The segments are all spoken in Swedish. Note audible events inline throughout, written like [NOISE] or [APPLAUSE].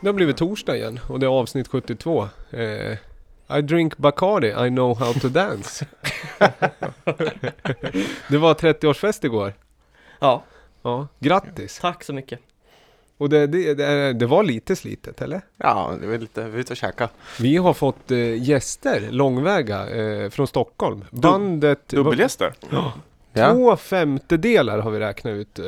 Det har blivit torsdag igen och det är avsnitt 72. Eh, I drink Bacardi, I know how to dance. [LAUGHS] det var 30-årsfest igår. Ja, Ja, grattis! tack så mycket. Och det, det, det, det var lite slitet, eller? Ja, det var lite, vi är ute och käka. Vi har fått eh, gäster långväga eh, från Stockholm. Bandet... Dubbelgäster? Ja. Två femtedelar har vi räknat ut eh,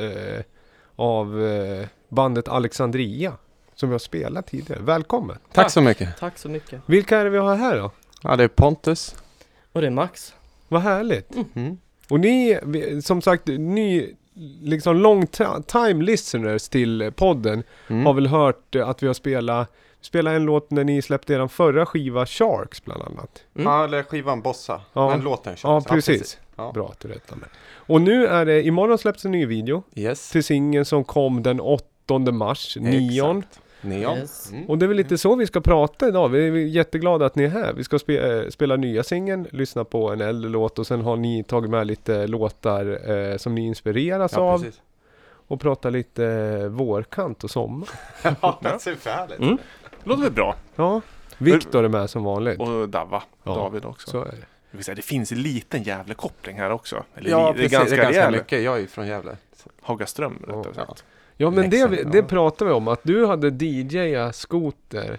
av eh, bandet Alexandria. Som vi har spelat tidigare. Välkommen! Tack så mycket. Tack så mycket. Vilka är det vi har här då? Ja, det är Pontus. Och det är Max. Vad härligt! Mm. Och ni, som sagt, ni liksom long ti- time listeners till podden Mm. har väl hört att vi har spelat Spela en låt när ni släppte er förra skiva Sharks bland annat. Mm. Ja, eller skivan Bossa. Ja. Men låten Ja, körs. precis. Ja. Bra att du rättar mig. Och nu är det, imorgon släpps en ny video Yes. till singeln som kom den 8 mars. Exakt. Neon. Yes. Mm. Och det är väl lite så vi ska prata idag. Vi är jätteglada att ni är här. Vi ska spe, eh, spela nya singeln, lyssna på en äldre låt och sen har ni tagit med lite låtar eh, som ni inspireras Ja, av precis. och prata lite eh, vårkant och sommar. [LAUGHS] Ja, det är superhärligt. Mm. Låter väl bra? Ja, Viktor är med som vanligt. Och Davva, Ja, David också. Så är det. Det, vill säga, det finns en liten jävla koppling här också. Eller Ja, precis. det är ganska, det är ganska mycket. Jag är ju från Gävle. Hagaström Ja. rättare sagt. Ja men det, Leksand, vi- ja. det pratade vi om, att du hade DJat skoter.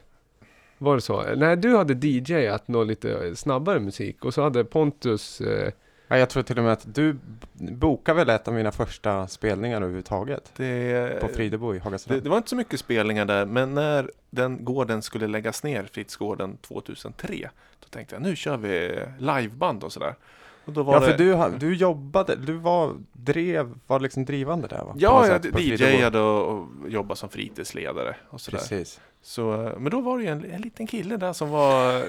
Var det så? Nej, du hade DJat något lite snabbare musik och så hade Pontus eh, Ja, jag tror till och med att du bokade väl ett av mina första spelningar överhuvudtaget. Det, På Fridebo i det, Hagastrand. det var inte så mycket spelningar där, men när den gården skulle läggas ner, Fritzgården 2003, då tänkte jag nu kör vi liveband och sådär. Ja, det, för du, ha- du jobbade, du var, drev, var liksom drivande där va? Ja, jag. DJade och, och jobbade som fritidsledare och sådär. Precis. Så, eh, men då var det ju en, en liten kille där som var,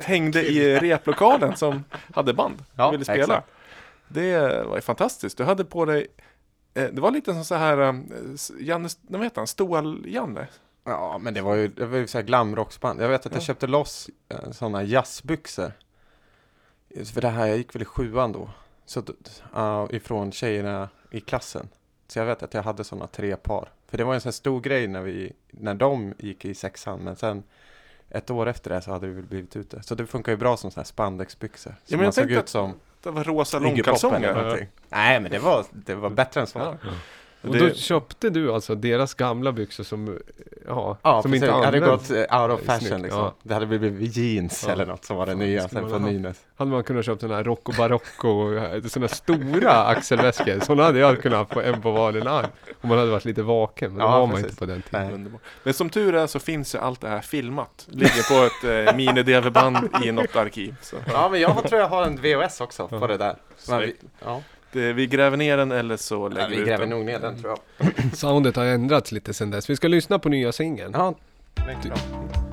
[LAUGHS] hängde i replokalen som hade band Ja, och ville spela. exakt. Det var ju fantastiskt. Du hade på dig, eh, det var lite som så här, eh, Janne, vad heter han, Stål-Janne? Ja, men det var ju, det var ju så här glamrocksband. Jag vet att jag Ja. köpte loss eh, sådana jazzbyxor. För det här, jag gick väl i sjuan då. Så, ja, ifrån tjejerna i klassen. Så jag vet att jag hade sådana tre par. För det var en sån här stor grej när vi, när de gick i sexan. Men sen ett år efter det så hade vi väl blivit ute. Så det funkar ju bra som sådana här spandexbyxor. Så men man jag såg tänkte ut som Det var rosa långkalsonger. någonting. Nej, men det var, det var bättre än så. Ja. Och Det- då köpte du alltså deras gamla byxor som, ja, Ja, som precis. inte det hade gått eh, out of Det fashion snyggt, liksom. ja. Det hade blivit jeans Ja. eller något som var det nya sen man på ha Nynäs. Hade man kunnat köpt sådana här Rocco Barocco, och, eh, sådana stora [LAUGHS] axelväskor. Sådana hade jag kunnat ha på en på varsin arm. Om man hade varit lite vaken, men det Ja, var man precis. inte på den tiden. Nej. Men som tur är så finns ju allt det här filmat. Ligger på ett eh, [LAUGHS] mini-DV-band i något arkiv. Så Ja, men jag tror jag har en VHS också Ja. på det där. Men ja. Det, vi gräver ner den eller så lägger Nej, vi vi ut gräver den. nog ner den tror jag. Soundet har ändrats lite sedan dess. Vi ska lyssna på nya singeln. Ja, mycket bra.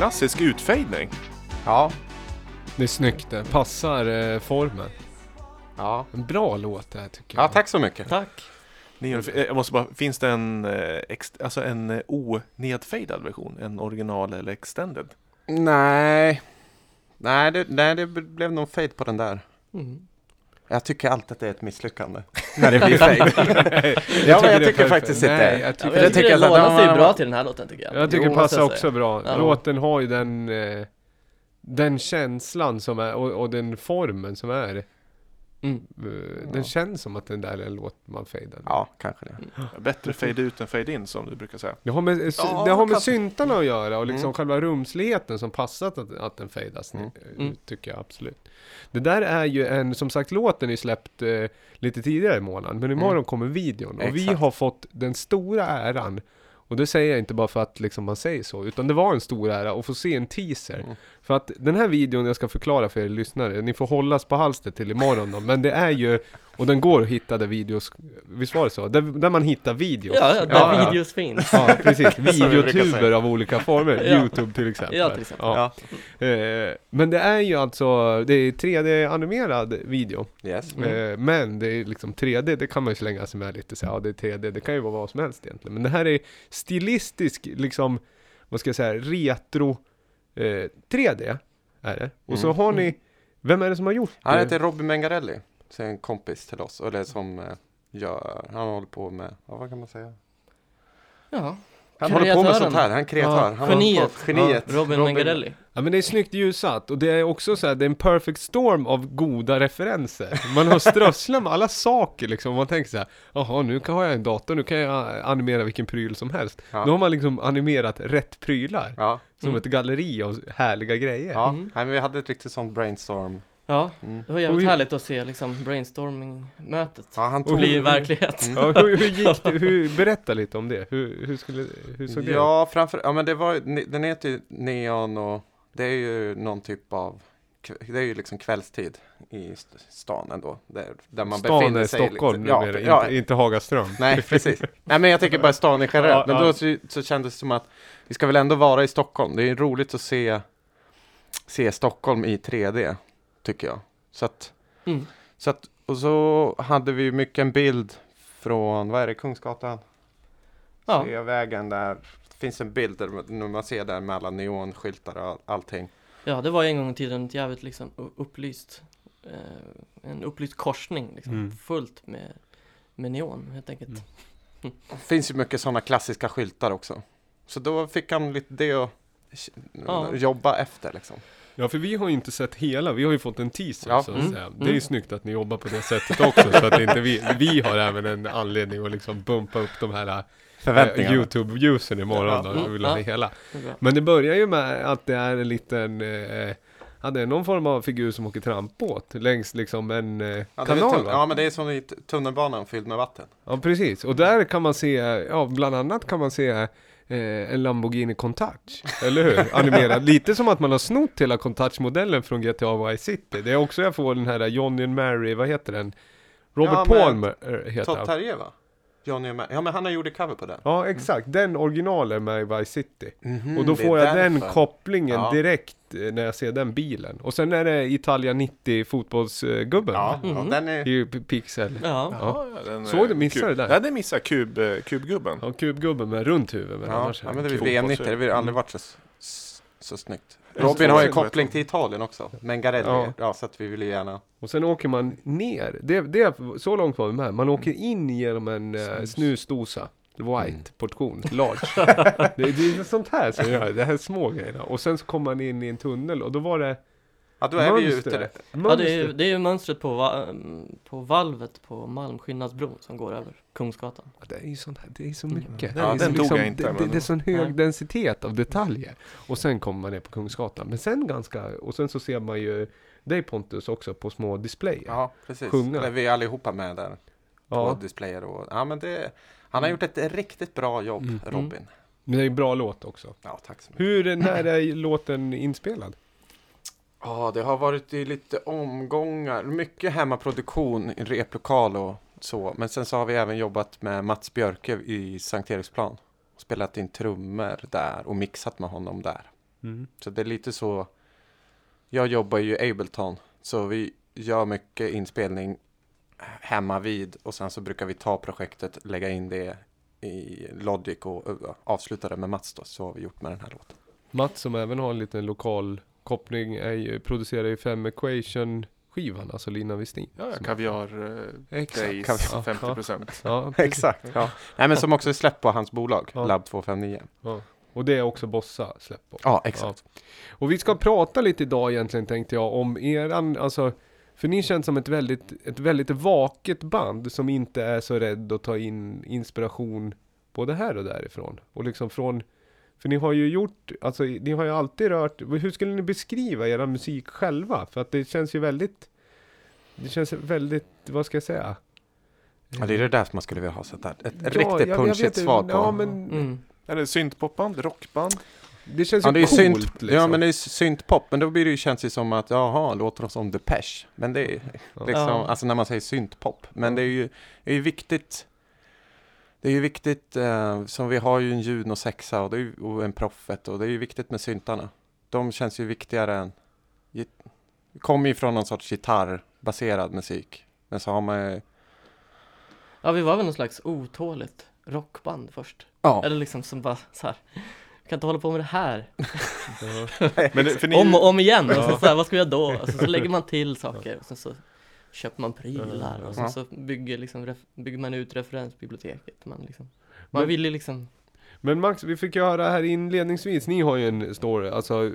Klassisk utfejdning. Ja, Det är snyggt det. Passar eh, formen. ja. En bra låt det här tycker jag. Ja, tack så mycket. Tack. Ni, eh, jag måste bara, finns det en, eh, ex, alltså en eh, onedfejdad version? En original eller extended? Nej. Nej, det, nej, det blev nog fade på den där. Mm. Jag tycker alltid att det är ett misslyckande. [LAUGHS] när det blir fade. ja, men jag tycker faktiskt inte. Jag Ja, tycker, det jag tycker det lånar sig ja, bra till den här låten tycker jag. jag tycker det passar också bra. Ja. Låten har ju den, eh, den känslan som är, och, och den formen som är. Mm. Eh, Den känns som att den där är en låt man fejdar. Ja, kanske det. Bättre fade ut än fade in som du brukar säga. Det har med, Ja, det har med syntarna att göra och liksom Mm. själva rumsligheten som passat att, att den fejdas Mm. mm. Mm. tycker jag absolut. Det där är ju en, som sagt låten är släppt eh, lite tidigare i månaden, men imorgon Mm. kommer videon och vi Exakt. har fått den stora äran och det säger jag inte bara för att liksom man säger så, utan det var en stor ära att få se en teaser. Mm. För att den här videon, jag ska förklara för er lyssnare, ni får hållas på halster till imorgon då, men det är ju, och den går att hitta där videos, visst var det så? Där, där man hittar videos. Ja, ja, där Ja, ja. videos finns. Ja, precis. [LAUGHS] Videotuber av olika former. Ja. Youtube till exempel. Ja, till exempel. Ja. Eh, men det är ju alltså, det är 3D-animerad video. Yes. Mm. Eh, men det är liksom 3D, det kan man ju slänga sig med lite så ja det är 3D, det kan ju vara vad som helst egentligen. Men det här är stilistisk, liksom, vad ska jag säga, retro eh, 3D är det. Och så Mm. har ni, vem är det som har gjort Han det? heter Robin Mengarelli. Så är en kompis till oss. Eller som eh, gör, han håller på med, ja, vad kan man säga? Ja, Han håller på med sånt här, han är kreatör. Ja, han håller på- geniet. Geniet. Robin, Mengarelli. Ja men det är snyggt ljussatt och det är också så här, det är en perfect storm av goda referenser. Man har strösslat med alla saker liksom, man tänker så här, jaha nu kan har jag en dator, nu kan jag animera vilken pryl som helst. Ja. Nu har man liksom animerat rätt prylar, Ja, som Mm. ett galleri av härliga grejer. ja. Mm. Nej, men vi hade ett riktigt sånt brainstorm. Ja, Mm. det var jävligt Oj. härligt att se liksom brainstorming-mötet Ja, han Och tog... bli verklighet. Mm. Ja, hur, hur gick [LAUGHS] det? Hur, berätta lite om det, hur, hur, skulle, hur såg det ut? Ja, framför, ja men det var ju- den heter ju Neon och det är ju någon typ av det är ju liksom kvällstid i st- stan ändå. Där, där man Stan befinner är sig. Stockholm liksom. numera, ja, inte, inte Hagaström. Nej, [LAUGHS] precis. Nej, men jag tänker bara stan i generellt. Ja, men ja. då så, så kändes det som att vi ska väl ändå vara i Stockholm. Det är roligt att se, se Stockholm i 3D, tycker jag. Så att, Mm. så att, och så hade vi mycket en bild från, vad är det, Kungsgatan? Ja. Sveavägen där. Det finns en bild där man- när man ser där med alla neonskyltar och all, allting. ja, det var en gång i tiden ett jävligt liksom upplyst, eh, en upplyst korsning liksom, Mm. fullt med, med neon helt enkelt. Mm. Det finns ju mycket sådana klassiska skyltar också. Så då fick han lite det att Ja. jobba efter liksom. Ja, för vi har ju inte sett hela, vi har ju fått en teaser Ja. så att Mm. säga. Det är ju Mm. snyggt att ni jobbar på det sättet också, så att inte vi, vi har även en anledning att liksom bumpa upp de här äh, Förväntningarna. Youtube-ljusen imorgon Ja. då, Mm, vi vill ha ja. hela. Men det börjar ju med att det är en liten, eh, ja det är någon form av figur som åker trampbåt längs liksom en eh, Ja, kanal va? ja, men det är som i tunnelbanan fylld med vatten. Ja precis, och där kan man se, ja bland annat kan man se eh, en Lamborghini Countach, [LAUGHS] eller hur? Animerad, lite som att man har snott hela Countach-modellen från GTA Vice City. Det är också jag får den här Johnny and Mary, vad heter den? Robert Ja, Palmer eh, heter Todd han. Terje va? Johnny och Ma- Ja men han har gjort cover på den. Ja exakt, den originalen med i Vice City. Mhm, och då är får jag den därför. kopplingen Ja. direkt eh, när jag ser den bilen. Och sen är det Italia 90 fotbollsgubben. Ja, ja Mhm. den är... I pixel. Ja, Ja. den, Såg du, missade kub- det där? Ja, det missade kub, eh, kubgubben. Ja, kubgubben med runt huvud. Men Ja, annars är ja men det är kul. VM 90, det har Mm. aldrig varit så, så, så snyggt. Robin har ju koppling till Italien också, Mengarelli. Ja. Ja. så att vi vill ju gärna... Och sen åker man ner, det, det, så långt var vi med. Man åker in genom en uh, snusdosa. White Mm. portion, [LAUGHS] large. det, det är sånt här som gör det, här små grejerna. Och sen så kom man in i en tunnel och då var det Ja då är vi ju ute ja det, är, ju- det är ju mönstret på, va, på valvet på Malmskillnadsbron som går över Kungsgatan. Ja, Det är ju sånt här, det är så mycket. Ja, det är den jag inte, Det, det, är sån hög Nej. densitet av detaljer. Och sen kommer man ner på Kungsgatan. Men sen ganska, och sen så ser man ju dig Pontus också på små displayer. Ja, precis. Sjunga. Där vi är allihopa med där. På Ja. displayer och... Ja men det... Han har gjort ett riktigt bra jobb, Mm. Robin. Men det är en bra låt också. Ja, tack så mycket. Hur, när är låten inspelad? Ja, det har varit i lite omgångar. Mycket hemmaproduktion i replokal och så. Men sen så har vi även jobbat med Mats Björke i Sankt Eriksplan. Spelat in trummor där och mixat med honom där. Mm. Så det är lite så. Jag jobbar ju i Ableton. Så vi gör mycket inspelning hemma vid. Och sen så brukar vi ta projektet, lägga in det i Logic och avsluta det med Mats då. Så har vi gjort med den här låten. Mats som även har en liten lokal koppling är ju, producerar ju Fem Equation skivan, alltså Lina Westin. Ja, ja, kaviar eh, Exakt. Days Kaviar. 50 procent. Ja, [LAUGHS] precis. Exakt. Ja. Nej men som också är släppt på hans bolag, Ja. Lab 259. Ja. Och det är också Bossa släpp på. Ja, exakt. Och vi ska prata lite idag egentligen tänkte jag om eran, alltså för ni känns som ett väldigt, ett väldigt vaket band som inte är så rädd att ta in inspiration både här och därifrån. Och liksom från, för ni har ju gjort, alltså ni har ju alltid rört, hur skulle ni beskriva era musik själva? För att det känns ju väldigt, det känns väldigt, vad ska jag säga? Ja, det är det där som man skulle vilja ha sett där. Ett Ja, riktigt jag punchigt vet, svar på. Ja men Mm. Är det syntpopband, rockband? det känns Ja, ju det är coolt synt, liksom. ja men det är syntpop, men då blir det ju, känns det som att jaha, låter de som Depeche? Men det är Ja. liksom, Ja. alltså när man säger syntpop. Men det är ju, det är ju viktigt, det är ju viktigt, eh, som vi har ju en Juno 6 och, det ju- och en Prophet och det är ju viktigt med syntarna. De känns ju viktigare än, git- kommer ju från någon sorts gitarrbaserad musik. Men så har man ju, Ja, vi var väl någon slags otåligt rockband först. ja, Eller liksom som bara så här. "Vi kan inte hålla på med det här. [LAUGHS] Men det, för ni, Om och om igen. Och så, så här, vad ska vi göra då? Och så, så lägger man till saker. Och sen så köper man prylar. Och sen Ja. så bygger, liksom, ref, bygger man ut referensbiblioteket. Man, liksom, Men- man vill ju liksom Men Max, vi fick ju höra här inledningsvis, ni har ju en story, alltså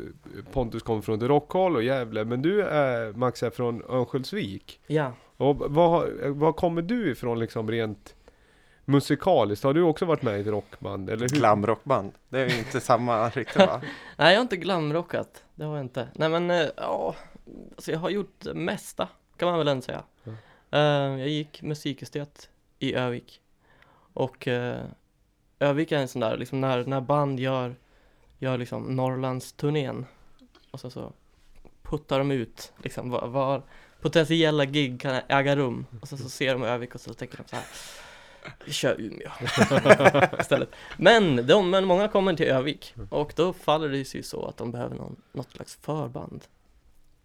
Pontus kom från Rockhall och Gävle, men du är, Max är från Örnsköldsvik. Ja, Och vad, har- vad kommer du ifrån liksom rent musikaliskt? Har du också varit med i ett rockband? Eller hur? glamrockband. Det är ju inte samma [LAUGHS] riktigt va? nej jag har inte glamrockat. Det har jag inte. Nej men, eh, ja, alltså jag har gjort det mesta. Kan man väl ändå säga. Ja. Eh, jag gick musikestet i Övik. Och uh, Övik är en sån där, liksom när, när band gör, gör liksom Norrlandsturnén. Och så, så puttar de ut liksom var, var potentiella gig kan äga rum. Och så, så ser de Övik och så tänker de så här. Vi kör Umeå [LAUGHS] istället. Men, de, men många kommer till Övik och då faller det sig så att de behöver någon, något slags förband.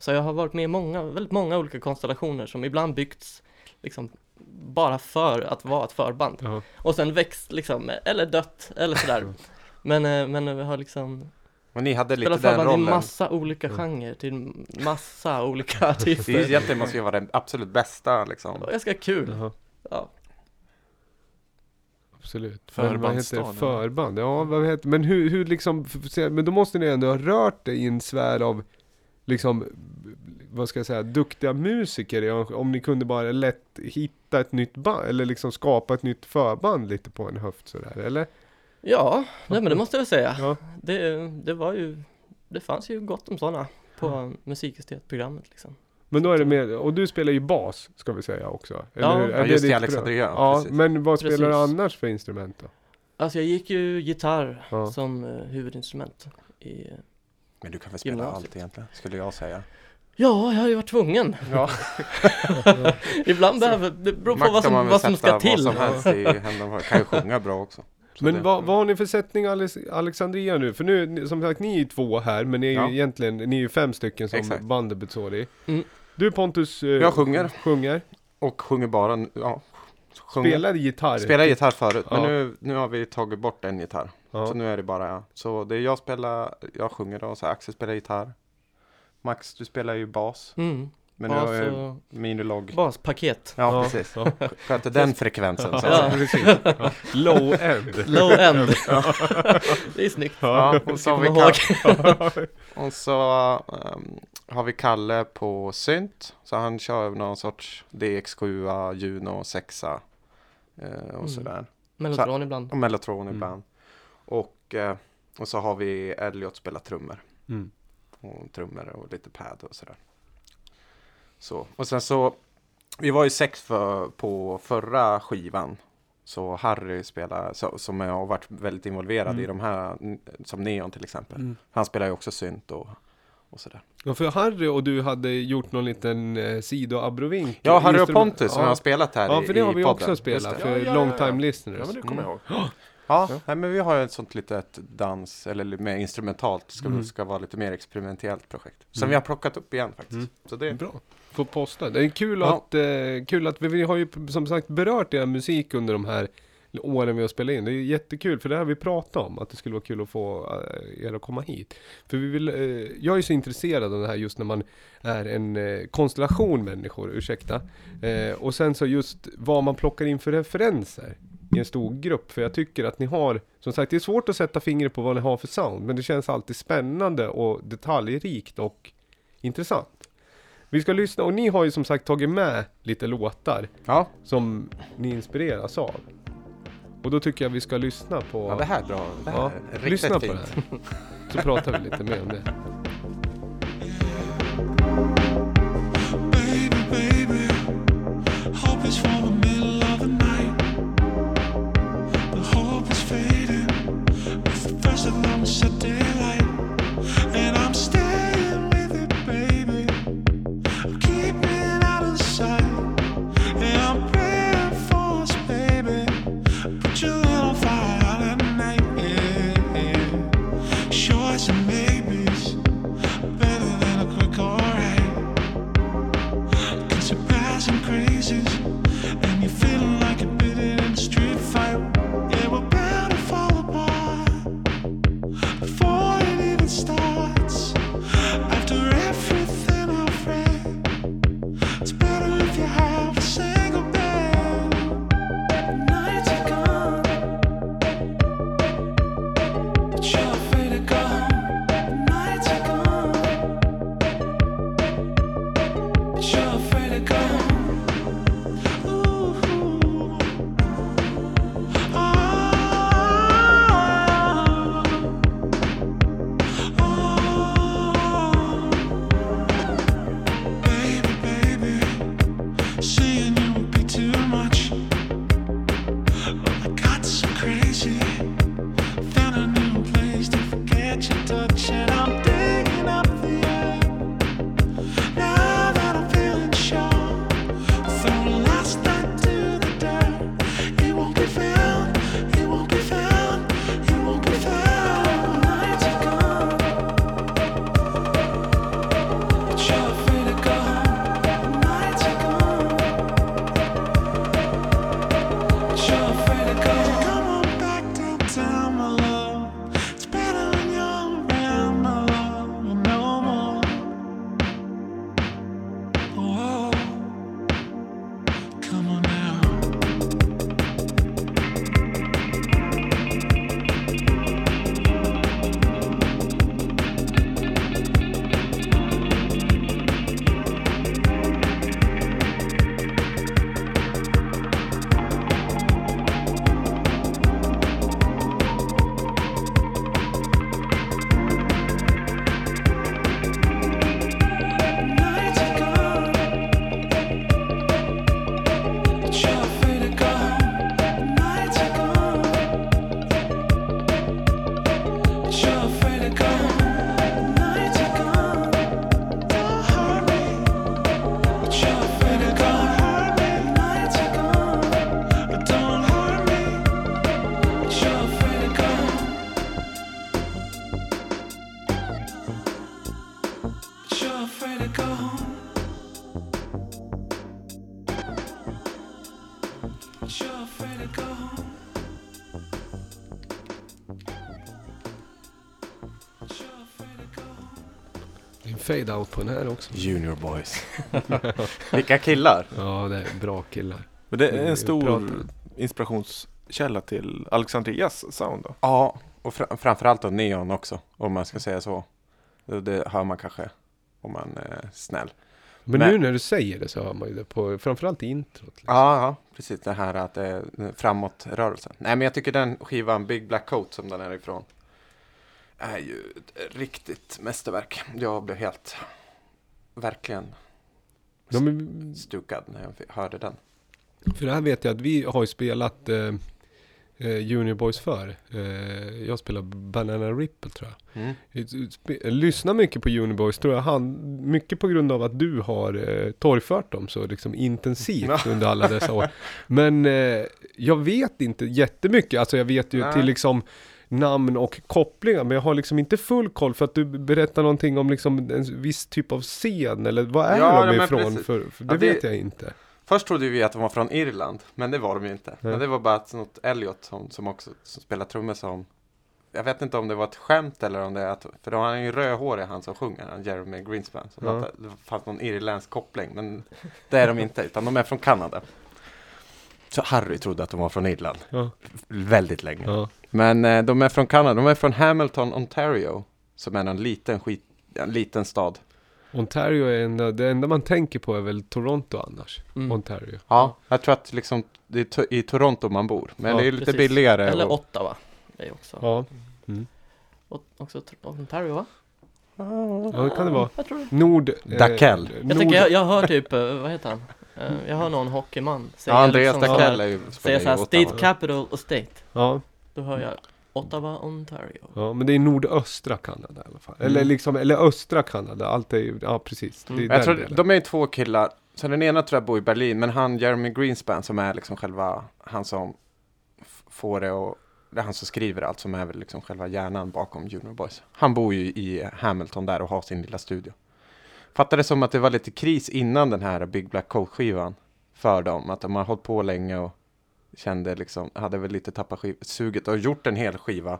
Så jag har varit med i många, väldigt många olika konstellationer som ibland byggts liksom bara för att vara ett förband. Ja. Och sen växt liksom, eller dött, eller sådär. Men, eh, men vi har liksom Men ni hade lite den förband i rollen. massa olika genrer, till massa [LAUGHS] olika Det är ju artister. egentligen måste ju vara det absolut bästa liksom. Det var ganska kul. Jaha, Ja. absolut. Men vad heter det? Förbandsstaden. Förband? Ja, vad heter Men hur, hur liksom, men då måste ni ändå ha rört dig i en sfär av liksom, vad ska jag säga, duktiga musiker om ni kunde bara lätt hitta ett nytt band, eller liksom skapa ett nytt förband lite på en höft sådär, eller? Ja, nej, men det måste jag säga. Ja. Det, det var ju, det fanns ju gott om sådana på musikestetprogrammet liksom. Men då är det mer, och du spelar ju bas, ska vi säga också. Ja. hur? Är Ja, just ditt i Alexandria? Ja, precis. men vad spelar du annars för instrument då? Alltså jag gick ju gitarr Ja. som eh, huvudinstrument i, Men du kan väl spela Gymnasiet. allt egentligen, skulle jag säga. Ja, jag har ju varit tvungen. Ja. [LAUGHS] Ibland behöver, det beror på vad som, vad som ska till. Vad som helst i händerna. Kan ju sjunga bra också. Så Men det- vad, vad har ni för sättning Alex- Alexandria nu? För nu, som sagt, ni är ju två här, men ni är ju Ja. egentligen, ni är ju fem stycken som Exakt. bandet består i. Mm. Du Pontus, eh, Jag sjunger. sjunger, Och sjunger bara, ja. Sjunger. spelar gitarr. Spelar gitarr förut, men Ja. nu, nu har vi tagit bort en gitarr. Ja. Så nu är det bara, så det är jag spelar, jag sjunger då, så Axel spelar gitarr. Max, du spelar ju bas. Mm. Men Bas nu är och Minilog. baspaket. Ja, Ja, precis. ja. Sköter den frekvensen. Så. Ja. precis. Ja. Low end. Low end. [LAUGHS] det är snyggt. Ja, och så har vi Kalle, och så ehm, har vi Kalle på synt. Så han kör någon sorts DX7, Juno 6 eh, och Mm. sådär. Mellotron ibland. Och Mellotron Mm. ibland. Och, eh, och så har vi Elliot spelar trummor. Mm. Och trummor och lite pad och sådär. Så, och sen så, vi var ju sex för, på förra skivan. Så Harry spelar, så, som har varit väldigt involverad Mm. i de här, som Neon till exempel. Mm. Han spelar ju också synt och, och sådär. Ja, för Harry och du hade gjort någon liten eh, sidoabrovink. Ja, Harry och Pontus som ja. har spelat här Ja, i för det har vi podden. också spelat, för Ja, ja, long ja, time ja. listeners. Ja men det kommer Mm. jag ihåg. Ja, Ja. Nej, men vi har ju ett sånt litet dans, eller mer instrumentalt, ska, Mm. ska vara lite mer experimentellt projekt. Som Mm. vi har plockat upp igen faktiskt. Mm. Så det, Bra. Få posta. Det är kul Ja. att, eh, kul att vi, vi har ju som sagt berört er musik under de här åren vi har spelat in. Det är jättekul för det har vi pratat om. Att det skulle vara kul att få eh, er att komma hit. För vi vill, eh, jag är så intresserad av det här just när man är en eh, konstellation människor, ursäkta. Eh, och sen så just vad man plockar in för referenser i en stor grupp. För jag tycker att ni har, som sagt det är svårt att sätta fingret på vad ni har för sound. Men det känns alltid spännande och detaljrikt och intressant. Vi ska lyssna och ni har ju som sagt tagit med lite låtar ja, som ni inspireras av. Och då tycker jag vi ska lyssna på, ja, det här är bra. Det här Ja, är riktigt lyssna på fint. det här. Så pratar vi lite mer om det. Baby, baby, hope is for the middle of the night. The hope is fading with the first of long set fade-out på den här också. Junior boys. [LAUGHS] Vilka killar! Ja, det är bra killar. Men det är en stor inspirationskälla till Alexandrias sound då. Ja, och fra- framförallt då neon också, om man ska säga så. Det, det hör man kanske om man är snäll. Men, Men- nu när du säger det så hör man ju det på, framförallt i introt. Liksom. Ja, ja, precis det här att det är framåtrörelsen. Nej, men jag tycker den skivan Big Black Coat som den är ifrån är ju ett riktigt mästerverk. Jag blev helt, verkligen men, stukad när jag hörde den. för det här vet jag att vi har ju spelat eh, eh, Junior Boys för. Eh, jag spelar Banana Ripple tror jag. Mm. Spe- Lyssna mycket på Junior Boys tror jag han, mycket på grund av att du har eh, torgfört dem så liksom intensivt under alla dessa år. Men eh, jag vet inte jättemycket, alltså jag vet ju Nej. till liksom namn och kopplingar, men jag har liksom inte full koll för att du berättar någonting om liksom en viss typ av scen, eller vad är Ja, de ifrån? För, för det Ja, det- vet jag inte. Först trodde vi att de var från Irland, men det var de ju inte. Nej. Men det var bara att något Elliot som, som också som spelar trummor som jag vet inte om det var ett skämt eller om det är att, för han ju rödhårig han som sjunger, han Jeremy Greenspan. Så Ja. det fanns någon irländsk koppling, men det är de inte, utan de är från Kanada. Så Harry trodde att de var från Irland, Ja, väldigt länge. ja. Men eh, de är från Kanada, de är från Hamilton, Ontario, som är en liten skit, en liten stad. Ontario är enda, det enda man tänker på är väl Toronto annars. Mm. Ontario. Ja, jag tror att liksom det är to- i Toronto man bor, men Ja, det är lite precis. billigare. Eller och- Ottawa. Det är också. Ja, Och, också Ontario va? ja det kan det vara. Jag tror det. Nord... eh, Dakell. Nord, Jag, tänker, jag, jag hör typ, eh, vad heter han? Eh, jag hör någon hockeyman säga Ja, Andreas liksom ju Säga såhär, State. Capital och State. Ja, Då hör jag Ottawa, Ontario. ja, men det är nordöstra Kanada i alla fall. Eller Mm. liksom, eller östra Kanada. Allt är ju, ja precis. Mm. Jag tror, delen. de är ju två killar, så den ena tror jag bor i Berlin, men han Jeremy Greenspan som är liksom själva, han som får det och det är han som skriver allt som är väl liksom själva hjärnan bakom Junior Boys. Han bor ju i Hamilton där och har sin lilla studio. Fattade som att det var lite kris innan den här Big Black Coat skivan för dem, att de har hållit på länge och kände liksom, hade väl lite tappat suget och gjort en hel skiva.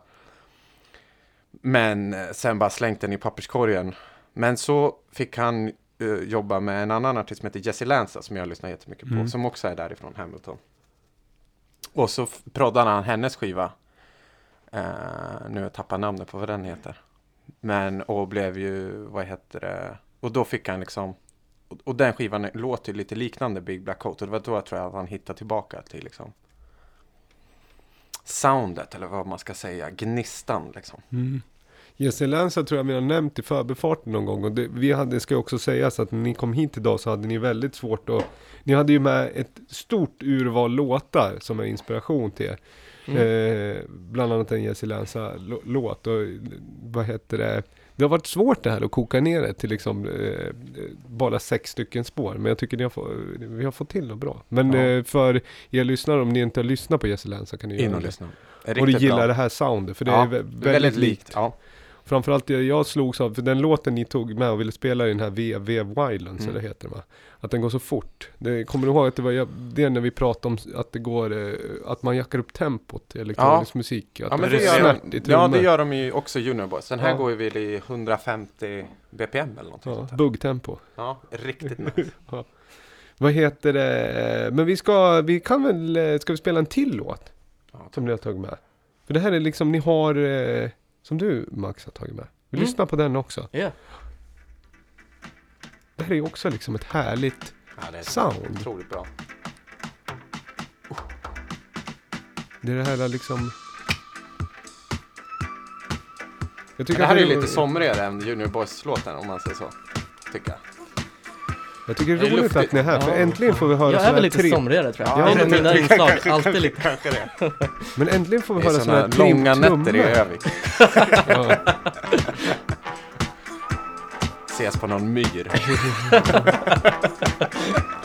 Men eh, sen bara slängt den i papperskorgen. Men så fick han eh, jobba med en annan artist som heter Jesse Lanza som jag lyssnar jättemycket på, Mm. som också är därifrån Hamilton. Och så proddade han hennes skiva. Eh, nu har jag namnet på vad den heter. Men och blev ju, vad heter det, och då fick han liksom och, den skivan låter lite liknande Big Black Coat och det var då jag tror att han hittade tillbaka till liksom soundet eller vad man ska säga, gnistan liksom. Mm. Jesse Lanza tror jag vi har nämnt i förbifarten någon gång. Och det, vi hade, det ska också sägas att när ni kom hit idag så hade ni väldigt svårt att... Ni hade ju med ett stort urval låtar som är inspiration till er. Mm. Eh, bland annat en Jesse Lanza-låt. Och vad heter det? Det har varit svårt det här att koka ner det till liksom eh, bara sex stycken spår. Men jag tycker ni har få, vi har fått till det bra. Men Ja. eh, för er lyssnare, om ni inte har lyssnat på Jesse Lanza kan ni In göra det. lyssna. Och du gillar bra. det här soundet, för det Ja, är vä- väldigt, likt. Ja. Framförallt det jag slogs av, för den låten ni tog med och ville spela i den här VV Wildlands, Mm. eller heter det va? Att den går så fort. Det, kommer du ihåg att det var det när vi pratade om att det går, eh, att man jackar upp tempot i elektronisk musik? Att Ja, men det det gör, i de, ja, det gör de ju också Junior Boys. Den här Ja. går ju väl i 150 BPM eller någonting Ja, sånt där. buggtempo. Ja, riktigt [LAUGHS] nice. Vad heter det? Men vi ska, vi kan väl, eh, ska vi spela en till låt? Ja, Som ni har tagit med? För det här är liksom, ni har, eh, som du Max har tagit med. Vi Mm. lyssnar på den också. Ja. Det här är också liksom ett härligt ja, det är sound. otroligt bra. Det är det här liksom... Jag Men det här är ju lite somrigare än Junior Boys-låten om man säger så. Tycker jag. Jag tycker det Det är roligt luftigt. att ni är här, för äntligen får vi höra Jag är väl lite tre... somrigare tror jag. Ja, det är nog mina inslag, alltid lite. Kanske det. [LAUGHS] Men äntligen får vi höra sådana här långa nätter i Övik. [LAUGHS] Ses på någon myr. [LAUGHS]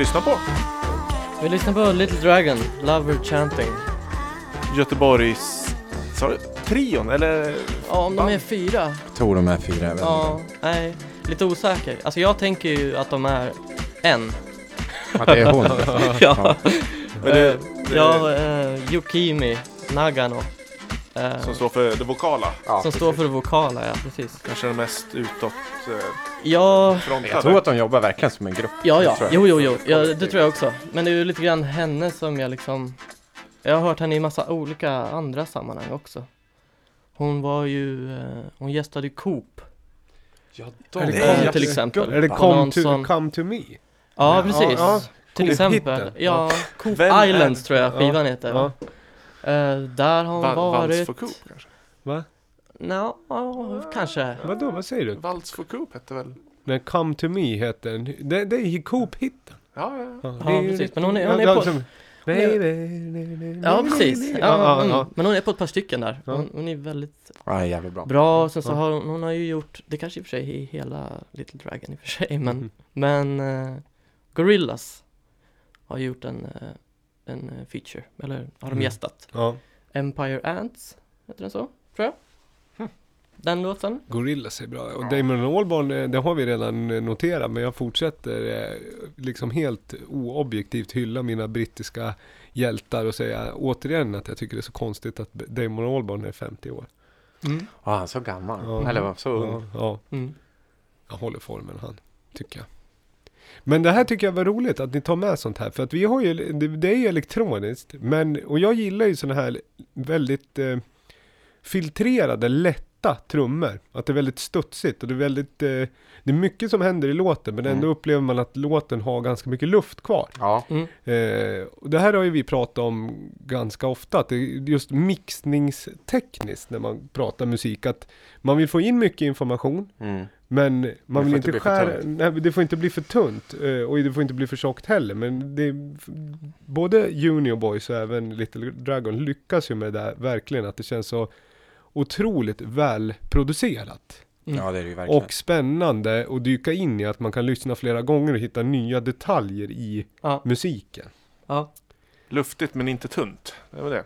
Lyssnar på? Vi lyssnar på Little Dragon, Lover Chanting. Göteborgs... Sa du? Trion eller? Ja, om de är fyra. Jag tror de är fyra, jag vet Ja, nej, lite osäker. Alltså jag tänker ju att de är en. Att det är hon. [LAUGHS] ja, Men det, Eh, det, ja eh, Yukimi Nagano. eh, Som står för det vokala. Ja, som står för det vokala, ja precis. Kanske den mest utåt eh, Ja, frontade. Jag tror att de jobbar verkligen som en grupp. ja, ja, jo, jo, jo, ja, det tror jag också. Men det är ju lite grann henne som jag liksom, jag har hört henne i massa olika andra sammanhang också. Hon var ju, eh, hon gästade ju Coop. Ja, Är det Kom till exempel. Är det come någon to, sån- come to me? Ja, precis. ja, Till Coop exempel. hitten. Ja, Coop Vem är- Islands tror jag Ja, skivan heter. Ja. Eh, där har hon Va- Vals varit... for Coop kanske? Va? Nå, ja, kanske. Vadå, vad säger du? Vals for Coop hette väl? Nej, come to me heter den. Det, det är Coop-hitten. Ja, ja, ja. Ja, precis. Men hon är- hon är på- Som, Ja, precis. Ja, ja, mm. ja. Men hon är på ett par stycken där. Hon, hon är väldigt Ja, jävligt bra. bra. Sen så har hon, hon har ju gjort, det kanske i och för sig är hela Little Dragon i och för sig, men, Mhm. men uh, Gorillaz har gjort en, eh, en eh, feature, eller har de Mm. gästat. Ja, Empire Ants, heter den så? Tror jag. Den låten. Gorillaz är bra. Och Damon Albarn, eh, det har vi redan eh, noterat, men jag fortsätter eh, liksom helt oobjektivt hylla mina brittiska hjältar och säga återigen att jag tycker det är så konstigt att Damon Albarn är 50 år. Mm. Ja, han är så gammal. Ja. Eller var så ung. Ja, ja, Mm. jag håller formen han, tycker jag. Men det här tycker jag var roligt att ni tar med sånt här, för att vi har ju, det, det är ju elektroniskt, men, och jag gillar ju sådana här väldigt eh, filtrerade, lätta trummor. Att det är väldigt studsigt och det är väldigt, eh, det är mycket som händer i låten, men ändå Mm. upplever man att låten har ganska mycket luft kvar. Ja, Mm. Eh, och det här har ju vi pratat om ganska ofta, att det är just mixningstekniskt när man pratar musik, att man vill få in mycket information, mm. men man vill inte skära, nej, det får inte bli för tunt eh, och det får inte bli för tjockt heller. Men det, både Junior Boys och även Little Dragon lyckas ju med det där verkligen, att det känns så otroligt välproducerat. Mm. ja det är det ju verkligen. Och spännande att dyka in i att man kan lyssna flera gånger och hitta nya detaljer i Ja, musiken. ja. Luftigt men inte tunt. Det var det.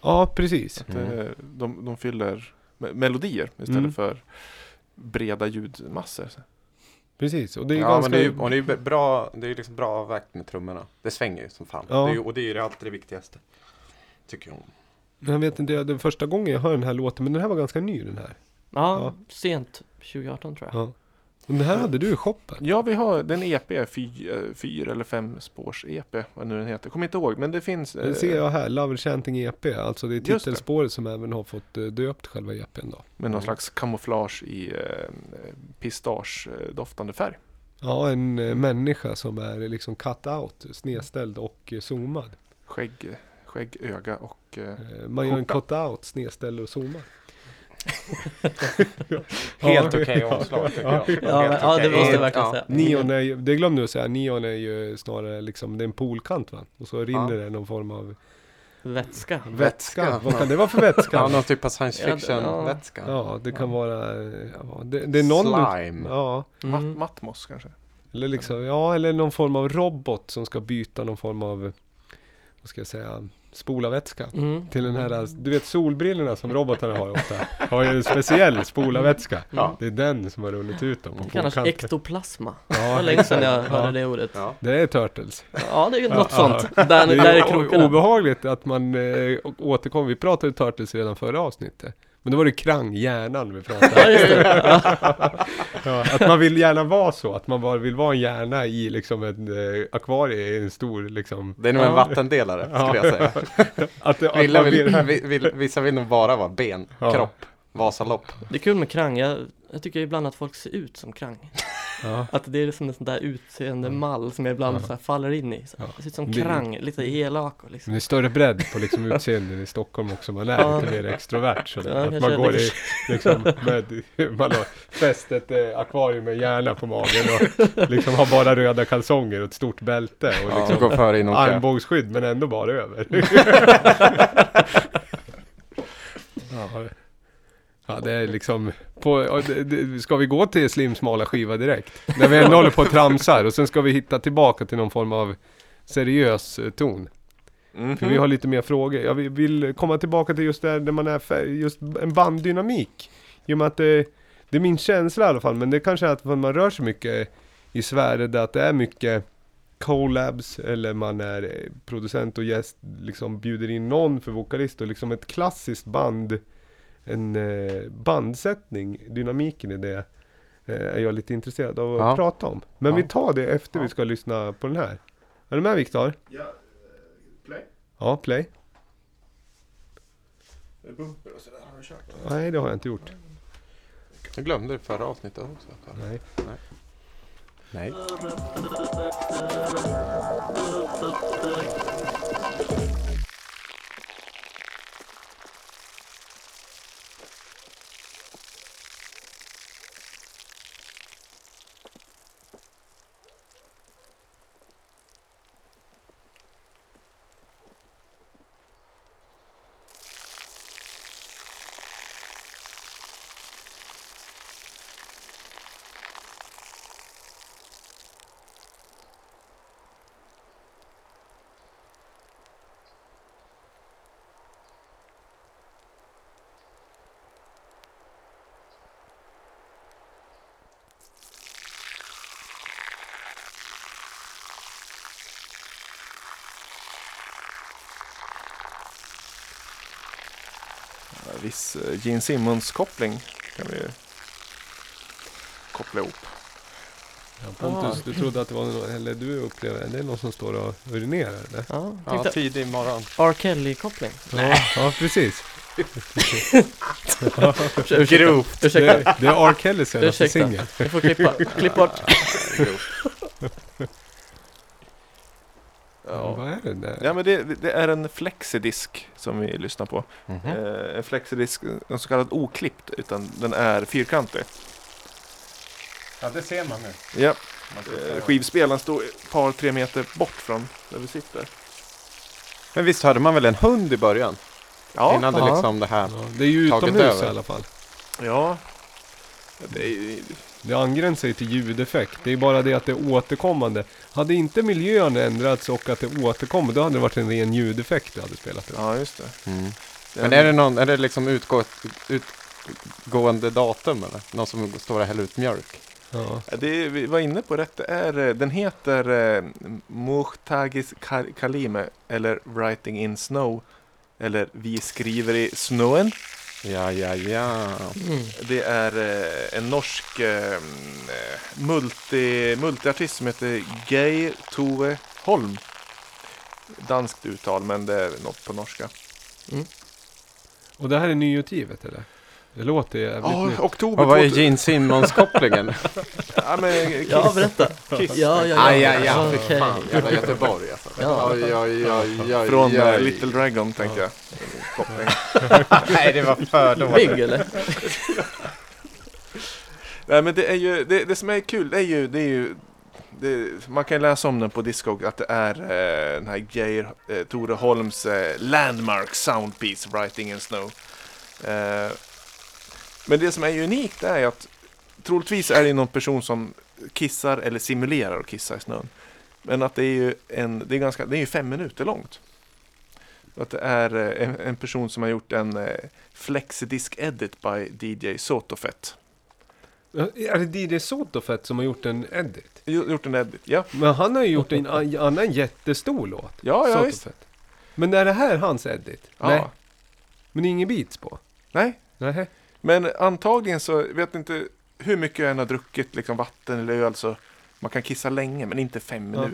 Ja, precis. Att, Mm. eh, de, de fyller me- melodier istället Mm. för breda ljudmassor. Precis, och det är ja, ganska... men det är ju och det är ju bra, det är liksom bra avvägt med trummorna. Det svänger ju som fan. Ja. Det är, och det är ju alltid det viktigaste. Tycker jag. Jag vet inte, det är första gången jag hör den här låten, men den här var ganska ny den här. ja, Ja. sent 2018 tror jag. Ja. Och den här hade du i shoppen. Ja, vi har den EP, eh, fyra eller fem spårs EP, vad nu den heter. Kommer inte ihåg, men det finns. Det eh, ser jag här, Lover Chanting EP, alltså det är titelspåret som även har fått eh, döpt själva EPn då. Med någon Mm. slags kamouflage i eh, pistagedoftande färg. Ja, en eh, människa som är liksom cut out, snedställd och eh, zoomad. Skägg, skägg, öga och... Eh, Eh, man gör en Skjorta. cut out, snedställd och zoomad. [LAUGHS] Helt okej ja, omslag tycker ja, jag. Ja, men, ja det måste jag verkligen Ja. säga. Neon är ju, det glömde att säga, neon är ju snarare liksom, det är en poolkant va? Och så rinner Ja. det någon form av Vätska. vätska. Vätska. Vad kan det vara för vätska? Ja, någon typ av science Ja, det- fiction ja. vätska. Ja, det kan vara, ja, det, det är någon... Slime. Ja, mat, Mm. Matmos kanske? eller liksom, ja, eller någon form av robot som ska byta någon form av, vad ska jag säga, spolarvätska. Mm. Till den här, du vet solbrillorna som robotarna har ofta, har ju en speciell spolarvätska. Ja. Det är den som har runnit ut dem Det kallas ektoplasma. Det Ja, var länge sedan jag Ja. hörde det ordet. Ja. det är Turtles. Ja, det är ju något Ja, sånt. Där, Det är där ju är obehagligt att man å- återkommer. Vi pratade Turtles redan förra avsnittet. Men då var det Krang, hjärnan vi pratade. [LAUGHS] Ja. ja, att man vill gärna vara så. Att man bara vill vara en hjärna i liksom ett eh, akvarie i en stor liksom. Det är nog en vattendelare skulle jag säga. [LAUGHS] Att, att vill, vill, vi- vill, vissa vill nog bara vara ben, Ja. kropp, Vasalopp. Det är kul med Krang. Jag, jag tycker ibland att folk ser ut som Krang. Ja. [LAUGHS] Att det är som en sån där utseende mall som jag ibland Ja. så här faller in i. Så, Ja. Det ser ut som Det- Krang, lite elak och Men liksom. det är större bredd på liksom [LAUGHS] utseendet i Stockholm också. Man är Ja. lite mer extrovert. Så Ja, att man går det- i, liksom, [LAUGHS] med, man har fäst ett eh, akvarium med hjärna på magen och liksom har bara röda kalsonger och ett stort bälte. Och Ja, liksom, går före i någon kö. Armbågsskydd men ändå bara över. Ja. Det är liksom, på, det, det, ska vi gå till Slim smala skiva direkt? När vi ändå håller på och tramsar och sen ska vi hitta tillbaka till någon form av seriös eh, ton. Mhm. För vi har lite mer frågor. Jag vill- komma tillbaka till just där, där man är för, just en banddynamik. I och med att det, det är min känsla i alla fall, men det kanske är att man rör sig mycket i sfärer där att det är mycket collabs eller man är eh, producent och gäst, liksom bjuder in någon för vokalist och liksom ett klassiskt band, en eh, bandsättning, dynamiken i det eh, är jag lite intresserad av att Ja. prata om. Men Ja. vi tar det efter Ja. vi ska lyssna på den här. Är du med Viktor? Ja, play. Ja, play. Bumper och sådär har du kört. Nej, det har jag inte gjort. Jag glömde det förra avsnittet också. Nej. Nej. Viss eh, Gene Simmons-koppling kan vi koppla ihop. Ja, Pontus, du trodde att det var någon, eller du upplever, är det någon som står och urinerar eller? Ja, Ja, tidig morgon. R. Kelly-koppling. Ja, ja precis. Ursäkta, Grovt. Det, ursäkta. det är R. Kellys senaste Ursäkta. singel. Vi får klippa, klipp bort. Ja. Vad är det? Ja men det, det är en flexidisk som vi lyssnar på. Mhm. Eh, en flexidisk, en så kallad oklippt, utan den är fyrkantig. Ja, det ser man nu. Ja, eh, skivspelaren står ett par, tre meter bort från där vi sitter. Men visst hade man väl en hund i början? Ja, Innan det liksom det här. Ja, det är ju utomhus över. i alla fall. ja. Det är, ju- Det angränsar ju till ljudeffekt. Det är bara det att det är återkommande. Hade inte miljön ändrats och att det återkommer, då hade det varit en ren ljudeffekt du hade spelat. ja, just det. Mm. Men är det, någon, är det liksom utgå, utgående datum eller? Någon som står och häller ut mjölk? Ja. Det, vi var inne på rätt. Det är, eh, den heter eh, Muhtagis Kal- Kalime eller Writing in Snow. Eller Vi skriver i snön. Ja, ja, ja. Mm. Det är eh, en norsk eh, mm, multi, multiartist som heter Geir Tove Holm. Danskt uttal men det är något på norska. Och det här är nyutgivet eller? Det låter jävligt Ja, nytt. oktober Och vad är 2000 Gene Simmons-kopplingen? [LAUGHS] Ja, men, Kiss. Ja, berätta. Kiss. Ja, ja, ja. Aj, aj, aj. Okej. Fy fan, jävla Göteborg alltså. Ja. Oj, oj, oj, oj, Från oj. eh, Little Dragon tänkte jag. Koppling. [LAUGHS] Nej, det var för dåligt. Eller? Nej men det är ju, det, det som är kul det är ju, det är ju det, man kan läsa om den på Discog att det är eh, den här Geir eh, Tore Holms eh, Landmark Soundpiece Writing in Snow. Eh, men det som är unikt är att troligtvis är det någon person som kissar eller simulerar att kissa i snön. Men att det är ju en, det är ganska, det är ju fem minuter långt. Att det är eh, en, en person som har gjort en eh, Flexidisk Edit by DJ Sotofet. Ja, Är det DJ Sotofet som har gjort en edit? Jo- Gjort en edit, ja. Men han har ju gjort en annan jättestor låt. Ja, ja visst. Men är det här hans edit? Ja. Nej. Men det är ingen beats på? Nej, Nej. men antagligen så vet inte hur mycket jag än har druckit liksom vatten eller öl så man kan kissa länge men inte fem Ja.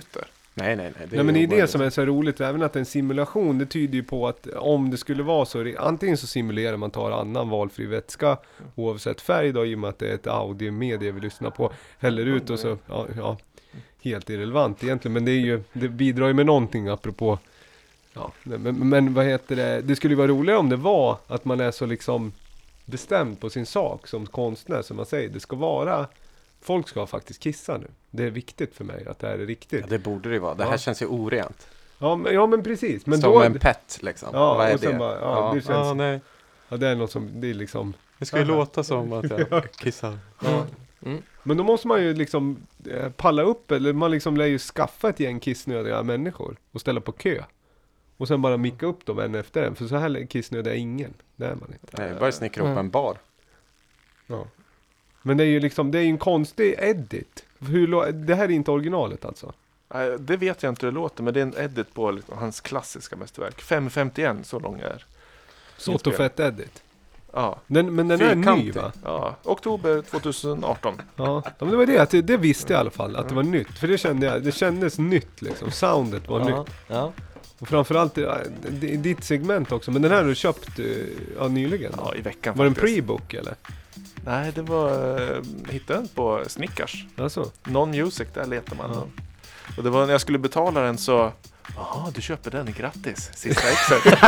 Nej, nej, nej. Nej men det är det som är så roligt, även att en simulation, det tyder ju på att om det skulle vara så, det- antingen så simulerar man tar annan valfri vätska, oavsett färg då, i och med att det är ett audiomedie vi lyssnar på, häller ut och så, ja, ja helt irrelevant egentligen, men det är ju, det bidrar ju med någonting apropå, ja, men, men vad heter det, det skulle ju vara roligare om det var att man är så liksom bestämd på sin sak som konstnär, som man säger, det ska vara Folk ska faktiskt kissa nu. Det är viktigt för mig att det här är riktigt. Ja, det borde det ju vara. Det här Ja. känns ju orent. Ja men, ja, men precis. Men Som då, en pet liksom. Ja, Vad är och sen det? bara, ja, det känns- ja, nej. ja, det är något som, det är liksom Det ska ju låta som att jag [LAUGHS] kissar. Ja. Mm. Men då måste man ju liksom eh, palla upp, eller man liksom lär ju skaffa ett gäng kissnödiga människor och ställa på kö. Och sen bara micka upp dem en efter en, för så här kissnödig är ingen. Det är man inte. Nej, bara snickra upp Mm. en bar. Ja. Men det är ju liksom, det är ju en konstig edit. Hur, lå- det här är inte originalet alltså? Nej, det vet jag inte hur det låter, men det är en edit på liksom, hans klassiska mästerverk. 5.51, så lång är. Så fett edit. Ja, Den, men den är ny Fyrkantig. va? ja, oktober 2018. Ja, ja, men det var det, att det, det visste jag i alla fall, att det var nytt. För det kände jag, det kändes nytt liksom. Soundet var Ja. nytt. Ja. Och framförallt eh, ditt segment också. Men den här har du köpt eh, ja, nyligen? Ja, i veckan Var det en faktiskt. pre-book eller? Nej, det var... Uh, hittade den på Snickars. Alltså? Non-music, där letar man. Ja. Och det var när jag skulle betala den så... Jaha, du köper den, grattis! Sista exet. [LAUGHS]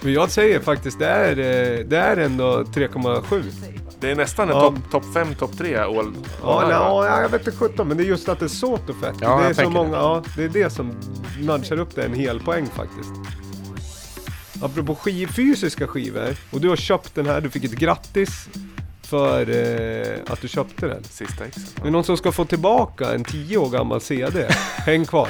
Men jag säger faktiskt, det är, eh, det är ändå 3,7. Det är nästan en Ja. topp top 5, topp 3 all. Ja, nej, ja, jag vet inte 17, men det är just att det är så fett. Ja, det är jag så tänker många, det. ja, det är det som nudgar upp det en hel poäng faktiskt. Apropå skiv, fysiska skivor, och du har köpt den här, du fick ett grattis för eh, att du köpte den. Sista exet. Det är någon som ska få tillbaka en 10 år gammal CD. Häng kvar.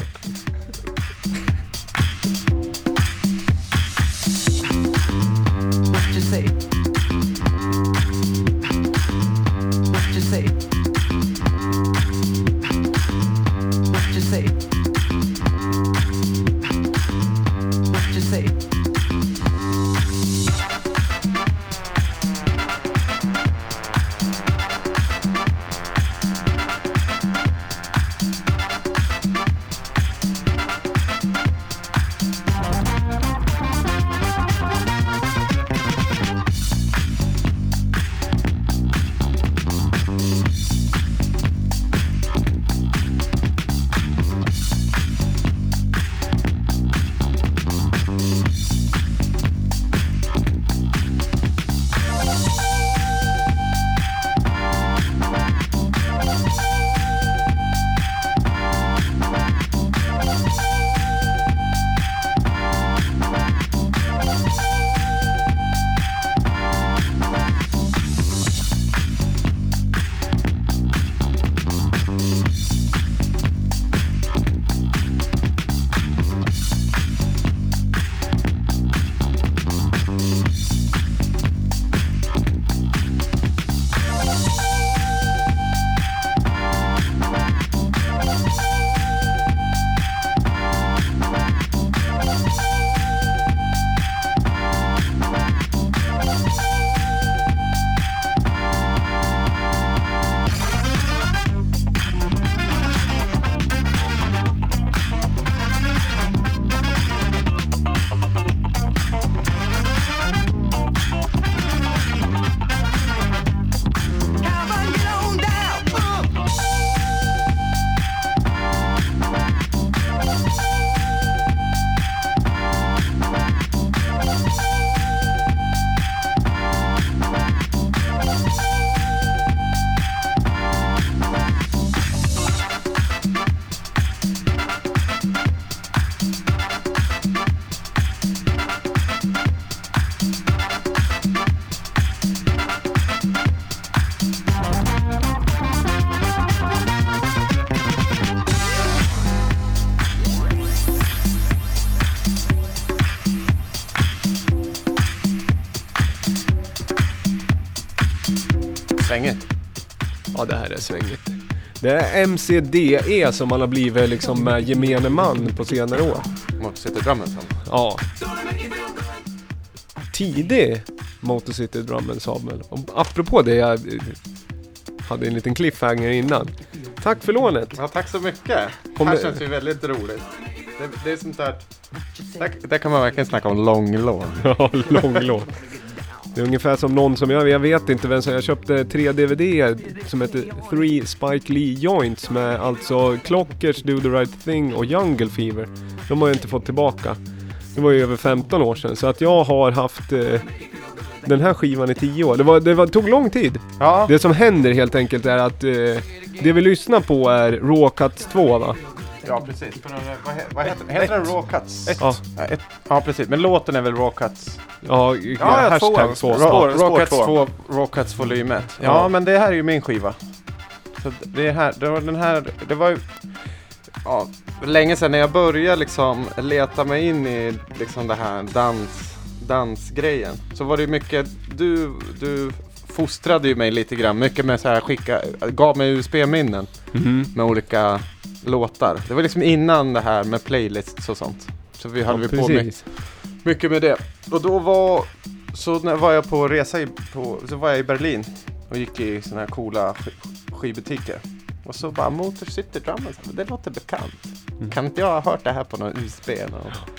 Svängigt. Det är MCDE som man har blivit liksom med gemene man på senare år. Motor City Drummen som. Ja. Tidig Motor City Drum Ensemble. Och apropå det, jag eh, hade en liten cliffhanger innan. Tack för lånet. Ja, tack så mycket. Det Kommer- här känns ju väldigt roligt. Det, det är sånt där... Där, där kan man verkligen snacka om långlån. Ja, lång låt. [LAUGHS] Det är ungefär som någon som jag, jag vet inte vem som, jag köpte tre DVD som heter Three Spike Lee Joints med alltså Clockers, Do the Right Thing och Jungle Fever. De har jag inte fått tillbaka. Det var ju över 15 år sedan så att jag har haft eh, den här skivan i 10 år. Det, var, det var, tog lång tid. Ja, Det som händer helt enkelt är att eh, det vi lyssnar på är Raw Cuts 2 va? Ja, precis. För, den- vad, he- vad heter, heter den? Raw Cuts? Ja. Ja, ett, ja, precis. Men låten är väl Raw Cuts? Ja, ja, hashtag tvåan. två. Raw, Raw Cuts två. 2, Raw Cuts volym 1. Ja, Ja. men det här är ju min skiva. Så det här, det var den här, det var ju... Ja, länge sedan när jag började liksom leta mig in i liksom det här dans, dansgrejen. Så var det ju mycket, du, du fostrade ju mig lite grann. Mycket med så här skicka, gav mig USB-minnen Mhm. med olika låtar. Det var liksom innan det här med playlists och sånt. Så vi höll Ja, vi på med mycket med det. Och då var, så när var jag på resa i, på, så var jag i Berlin och gick i såna här coola sk- skivbutiker. Och så bara Motor City Drummers, det låter bekant. Mm. Kan inte jag ha hört det här på någon USB eller något?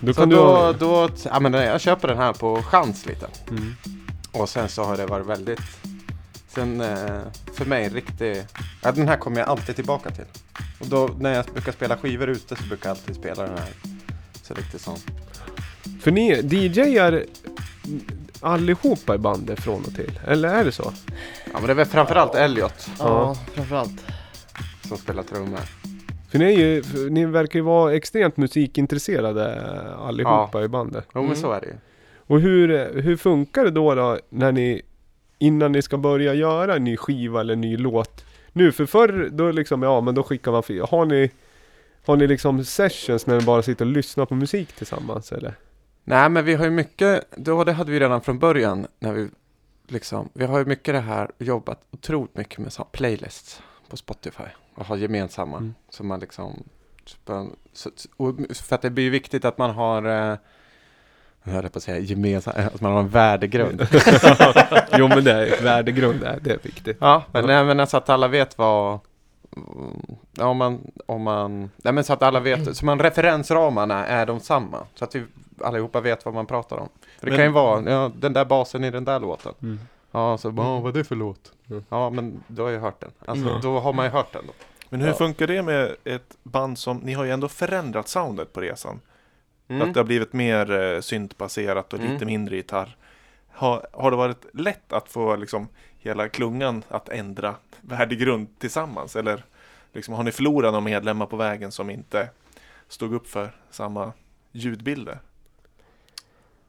Då Så kan du... då, då, ja men jag köper den här på chans lite. Mm. Och sen så har det varit väldigt, sen eh, för mig riktigt, ja den här kommer jag alltid tillbaka till. Och då när jag brukar spela skivor ute så brukar jag alltid spela den här. Så riktigt sån. För ni DJar allihopa i bandet från och till? Eller är det så? Ja men det är väl framförallt Elliot Ja, framförallt. som spelar trummor. För ni, är ju, för ni verkar ju vara extremt musikintresserade allihopa i bandet. Jo men Mm. så är det ju. Och hur, hur funkar det då, då när ni innan ni ska börja göra en ny skiva eller en ny låt? Nu för förr då liksom, ja men då skickar man. Har ni har ni liksom sessions när ni bara sitter och lyssnar på musik tillsammans eller? Nej men vi har ju mycket, då det hade vi redan från början när vi liksom, vi har ju mycket det här jobbat otroligt mycket med så playlists på Spotify och har gemensamma. Mm. Så man liksom, och för att det blir ju viktigt att man har eh, jag höll på att säga gemensam, att man har en värdegrund. [LAUGHS] jo men det är värdegrund, det är, det är viktigt. Ja, men, nej, men alltså att alla vet vad Ja, om man, om man, nej men så att alla vet, så man referensramarna är de samma. Så att vi allihopa vet vad man pratar om. För det Men- kan ju vara, ja, den där basen i den där låten. Mm. Ja, så bara, "Åh, vad är det för låt? Mm. Ja, men då har jag hört den. Alltså, Mm. då har man ju hört den då. Men hur Ja. funkar det med ett band som, ni har ju ändå förändrat soundet på resan. Mm. Att det har blivit mer eh, syntbaserat och lite Mm. mindre gitarr. Har, har det varit lätt att få liksom hela klungan att ändra värdegrund tillsammans? Eller liksom, har ni förlorat några medlemmar på vägen som inte stod upp för samma ljudbilder?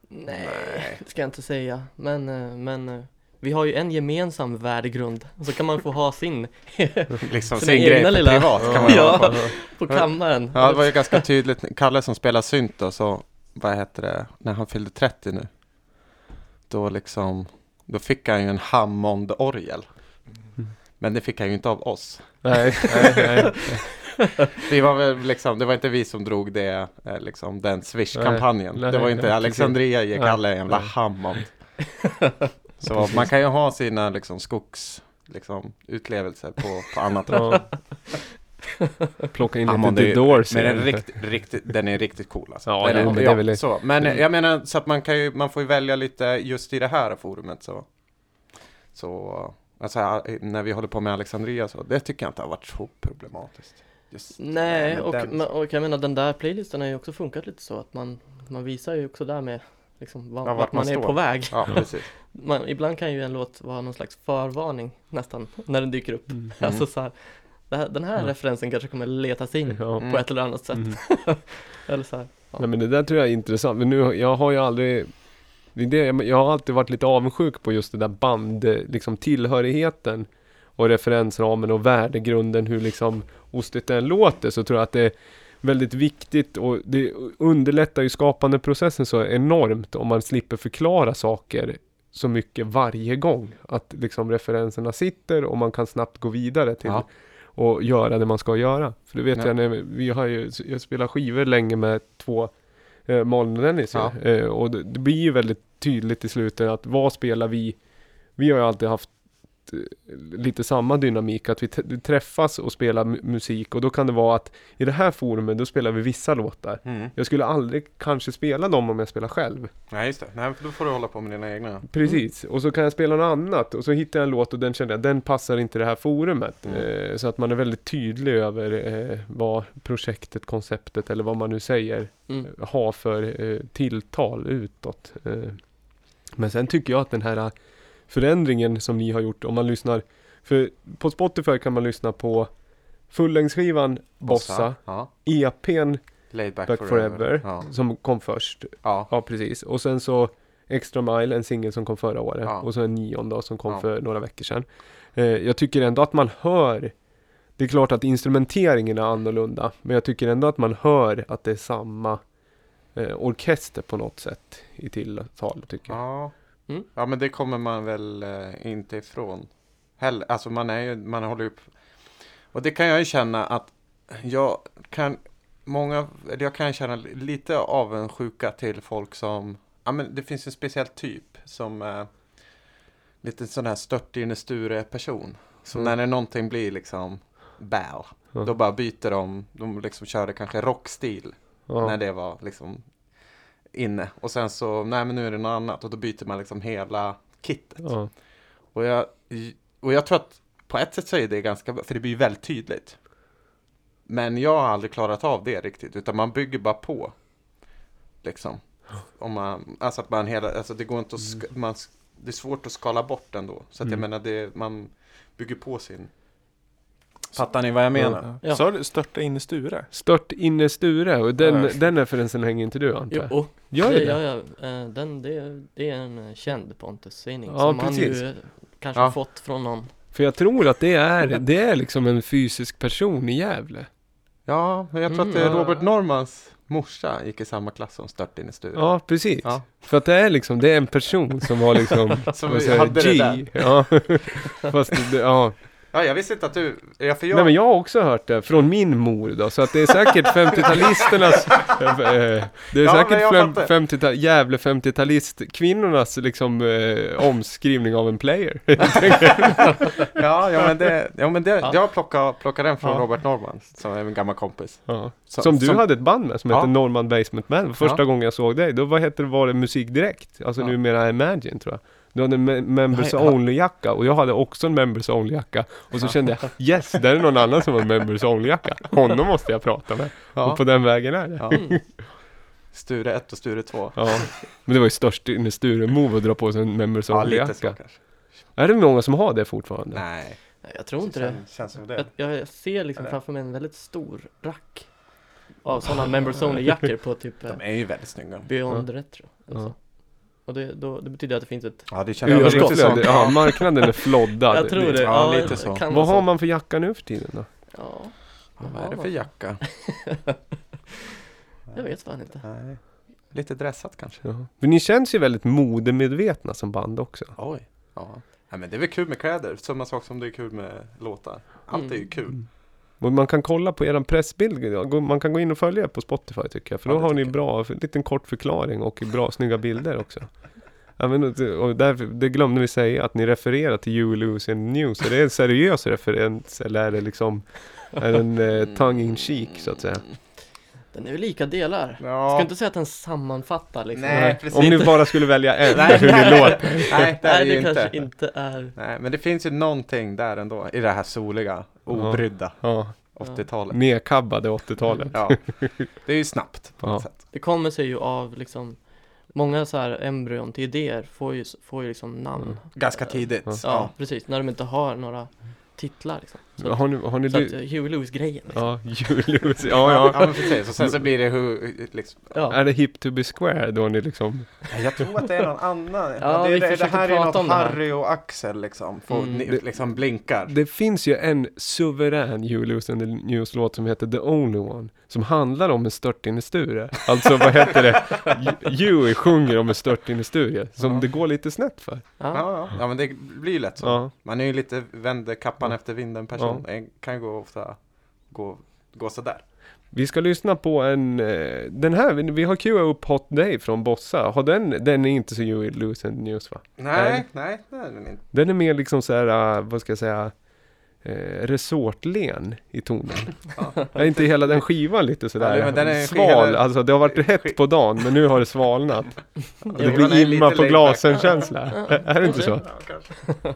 Nej, det ska jag inte säga. Men, eh, men eh, vi har ju en gemensam värdegrund. Så kan man få ha sin [LAUGHS] liksom Sina sin grej för lilla- privat kan man Ja. [LAUGHS] ja. på kammaren. ja, det var ju ganska tydligt. Kalle som spelar synt då, så vad heter det, när han fyllde 30 nu. Då liksom, då fick han ju en Hammond-orgel. Mm. Men det fick han ju inte av oss. Nej, [LAUGHS] nej, nej. Vi var väl liksom, det var inte vi som drog det, eh, liksom den Swish-kampanjen. Det var inte Alexandria Nej, alla en jävla. Hammond. Så man kan ju ha sina liksom skogs, liksom utlevelser på, på annat håll. Ja. Plocka in lite The Doors. Men den, rikt, riktigt, den är riktigt cool alltså. Ja, den jo, men det är väl- så. Men eh, jag menar så att man kan ju, man får ju välja lite just i det här forumet så. Så, alltså när vi håller på med Alexandria så, det tycker jag inte har varit så problematiskt. Just, Nej, och, den- och jag menar den där playlisten har ju också funkat lite så att man, man visar ju också där med liksom var, Ja, vart man, är står. på väg. Ja. [LAUGHS] Man, ibland kan ju en låt vara någon slags förvarning nästan när den dyker upp. Mm. Alltså så här, den här Ja. referensen kanske kommer letas in Ja. Mm. på ett eller annat sätt. Mm. [LAUGHS] Eller så här, ja. Nej men det där tror jag är intressant. Men nu, jag har ju aldrig det är det, jag- har alltid varit lite avundsjuk på just det där band, liksom tillhörigheten och referensramen och värdegrunden, hur liksom ostigt den låter, så tror jag att det är väldigt viktigt och det underlättar ju skapandeprocessen så enormt om man slipper förklara saker så mycket varje gång. Att liksom referenserna sitter och man kan snabbt gå vidare till Ja. och göra det man ska göra. För det vet Ja. jag, när vi har ju, jag spelar skivor länge med två eh, Malin och Dennis. Ja. eh, och det, det blir ju väldigt tydligt i slutet att vad spelar vi? Vi har ju alltid haft lite samma dynamik, att vi träffas och spelar mu- musik och då kan det vara att i det här forumet då spelar vi vissa låtar. Mm. Jag skulle aldrig kanske spela dem om jag spelar själv. Nej, just det. Nej, för då får du hålla på med dina egna. Precis, och så kan jag spela något annat och så hittar jag en låt och den känner jag, den passar inte det här forumet. Mm. Eh, så att man är väldigt tydlig över eh, vad projektet, konceptet eller vad man nu säger Mm. har för eh, tilltal utåt. Eh, men sen tycker jag att den här eh, förändringen som ni har gjort, om man lyssnar, för på Spotify kan man lyssna på fullängdsskivan Bossa, Ja. EPn Laid back, Back Forever, Ja. som kom först. ja. Ja, precis. Och sen så Extra Mile, en singel som kom förra året. Och så en Neon då som kom för några veckor sedan. Eh, jag tycker ändå att man hör Det är klart att instrumenteringen är annorlunda. Men jag tycker ändå att man hör att det är samma eh, orkester på något sätt i tilltal tycker jag. Ja. Mm. ja, men det kommer man väl eh, inte ifrån heller. Alltså man är ju, man håller upp. Och det kan jag ju känna att jag kan, många, jag kan känna lite avundsjuka till folk som, ja men det finns en speciell typ som eh, lite sån här stört in i Sture person. Så Mm. när det någonting blir liksom bäl, Ja. då bara byter de, de liksom körde kanske rockstil när det var liksom inne. Och sen så, nej men nu är det något annat och då byter man liksom hela kittet. Ja. Och, jag, och jag tror att på ett sätt så är det ganska för det blir väldigt tydligt. Men jag har aldrig klarat av det riktigt, utan man bygger bara på. Liksom. Om man, alltså att man hela, alltså det går inte att, sk- man, det är svårt att skala bort ändå. Så att jag Mm. menar, det, man bygger på sin... Fattar ni vad jag menar? Ja. Sa du störta in i Sture? Stört inne Sture och den, Ja. den referensen hänger inte du antar jag? Jo, Gör det, det? ja, ja, eh, den, det, det är en eh, känd Pontus-sägning Ja, som precis. han ju eh, kanske Ja. har fått från någon. För jag tror att det är, det är liksom en fysisk person i Gävle. Ja, men jag tror att det är Mm. Robert Normans morsa gick i samma klass som Stört in i Sture. Ja, precis. Ja. För att det är liksom, det är en person som har liksom, [LAUGHS] Som hade det G. där. Ja. [LAUGHS] Fast det, ja. Ja, jag visste inte att du... Ja, för jag... Nej men jag har också hört det från min mor då, så att det är säkert [LAUGHS] 50-talisternas, eh, det är Ja, säkert jag fem, fattar. 50 Gävle 50-talist kvinnornas liksom eh, omskrivning av en player. [LAUGHS] Ja, ja men det... Ja, men det Ja. jag plockade, plockade den från Ja. Robert Norman, som är min gamla kompis. ja. Så- Som du hade ett band med som hette Norman Basement Band. Första gången jag såg dig, då vad hette var det Musik Direkt? Alltså Ja. numera Imagine tror jag. Du hade en me- Members Nej, ja. Only-jacka och jag hade också en Members Only-jacka. Och så kände jag, yes, där är någon annan som har en Members Only-jacka. Honom måste jag prata med. Ja. Och på den vägen är det. ja. Mm. Sture 1 och Sture 2. Ja, men det var ju störst inne Sture-move att dra på sig en Members Ja, Only-jacka. kanske. är det många som har det fortfarande? Nej, Nej, Jag tror inte det. känns, känns som det. Jag, jag ser liksom Eller? framför mig en väldigt stor rack av sådana members only-jackor på typ eh, De är ju väldigt snygga. Beyond Retro. eller Ja. Och det, då, det betyder att det finns ett Ja, det känns lite Överflöd, så. ja, marknaden är floddad. Jag tror det. Ja, lite så. Vad har man för jacka nu för tiden då? Ja, Vad är det för jacka? [LAUGHS] jag vet fan inte. Nej. Lite dressat kanske. Ja. För ni känns ju väldigt modemedvetna som band också. Oj. Ja. Nej, men det är väl kul med kläder. Samma sak som det är kul med låtar. Allt är ju Mm. kul. Och man kan kolla på eran pressbild, man kan gå in och följa er på Spotify tycker jag. För Ja, då det har ni bra, en liten kort förklaring och bra snygga bilder också. Ja, men, och där, det glömde vi säga att ni refererar till You Lose in News. Är det en seriös referens eller är det liksom är den eh, tongue in cheek så att säga? Den är ju lika delar. Jag Ja. ska inte säga att den sammanfattar liksom. Nej, precis. Om ni bara skulle välja en, [LAUGHS] Nej, hur ni låter. Nej, det är Nej, det ju kanske inte. inte är. Nej, men det finns ju någonting där ändå. I det här soliga, obrydda Ja, 80-talet. nedkabbade 80-talet. Ja. Det är ju snabbt på något sätt. Det kommer sig ju av liksom Många så här embryon till idéer får ju, får ju liksom namn. Mm. Ganska tidigt. Ja. Ja, Ja. precis. När de inte har några titlar liksom. Så, Har ni, har ni så att Huey Lewis-grejen liksom. Ja, Julius. Ja, Ja, ja. men precis. Och sen så blir det hur, liksom. Ja. Är det hip to be square då ni liksom Jag tror att det är någon annan. Ja, det, vi det, det här är prata något. Harry och Axel liksom. Får, Mm. ni, liksom blinkar. Det finns ju en suverän Julius and the News-låt som heter The Only One. Som handlar om en störtinnesture. Alltså vad heter det? Huey sjunger om en störtinnesture. Som Ja. det går lite snett för. Ja. Ja, ja. ja, men det blir ju lätt så. Ja. Man är ju lite vänder kappan efter vinden person. Ja. Det kan gå ofta gå, gå sådär. Vi ska lyssna på en, eh, den här, vi- har queuat upp Hot Day från Bossa. Har den, den är inte så Huey the News va? Nej, nej, det är den inte. Den är mer liksom så här, eh, vad ska jag säga, eh, resortlen i tonen. [LAUGHS] Är inte hela den skivan lite sådär Ja, men den är- sval? hela- Alltså det har varit hett på dagen men nu har det svalnat. Det blir är imma på laid glasen känsla. Är det inte så? Ja,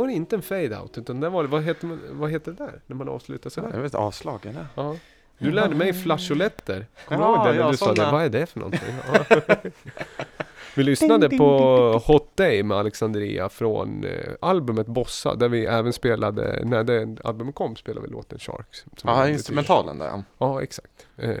var det inte en fade-out, utan där var det, vad heter, vad heter det där? När man avslutar Det sådär? är väl ett avslag eller? Ja. Du lärde mig flasholetter. Kommer du Ja, ihåg det? När ja, du sa det? Vad är det för någonting? Ja. [LAUGHS] Vi lyssnade på Hot Day med Alexandria från eh, albumet Bossa, där vi även spelade, när det albumet kom spelade vi låten Sharks. Ja, är instrumentalen där ja. Ja, exakt. Eh,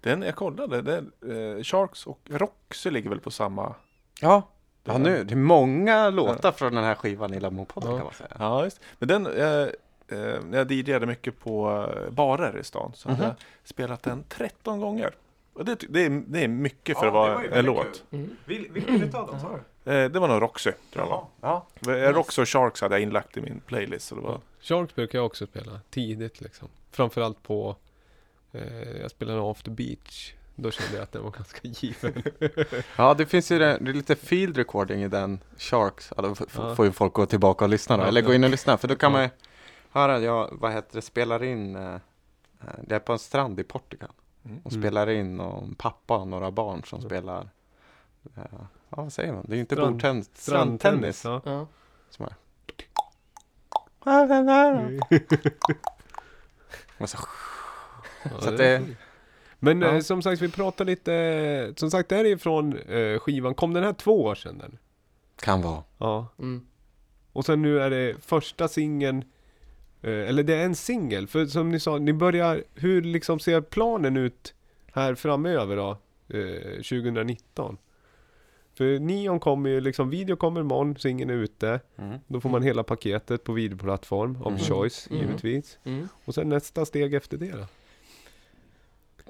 Den, jag kollade, den, eh, Sharks och Roxy ligger väl på samma... Ja, ja nu, det är många låtar från den här skivan i Lamopodden Ja. kan man säga. Ja, just. Men den, eh, eh, när jag DJade mycket på eh, barer i stan så hade Mhm. jag spelat den 13 gånger. Och det, det, är, det är mycket för att vara en låt. Mm. Vilken utav dem sa du? Eh, det var nog Roxy, tror jag Ja. var. Eh, Roxy och Sharks hade jag inlagt i min playlist. Så det var, Sharks brukar jag också spela tidigt liksom. Framförallt på, eh, jag spelade After Beach. Då kände jag att den var ganska given. [LAUGHS] Ja, det finns ju det, det är lite field recording i den Sharks. F- Ja. får ju folk gå tillbaka och lyssna då, Ja. eller gå in och lyssna. För då kan Ja. man ju höra, jag, vad heter det, spelar in, eh, eh, det är på en strand i Portugal. Mm. Och Mm. spelar in om pappa och några barn som spelar, eh, ja vad säger man, det är ju inte Strand- bordtennis, strandtennis. Ja. Ja. Som är. [LAUGHS] Och så, Ja, Så att det. Men Ja. eh, som sagt, vi pratar lite, som sagt det här är från eh, skivan, kom den här två år sedan? Den? kan vara. Ja. Mm. Och sen nu är det första singeln, eh, eller det är en singel, för som ni sa, ni börjar, hur liksom ser planen ut här framöver då, eh, 2019? För Neon kommer ju liksom, video kommer imorgon, singeln är ute, Mm. då får man hela paketet på videoplattform, of Mm. choice Mm. givetvis. Mm. Och sen nästa steg efter det då?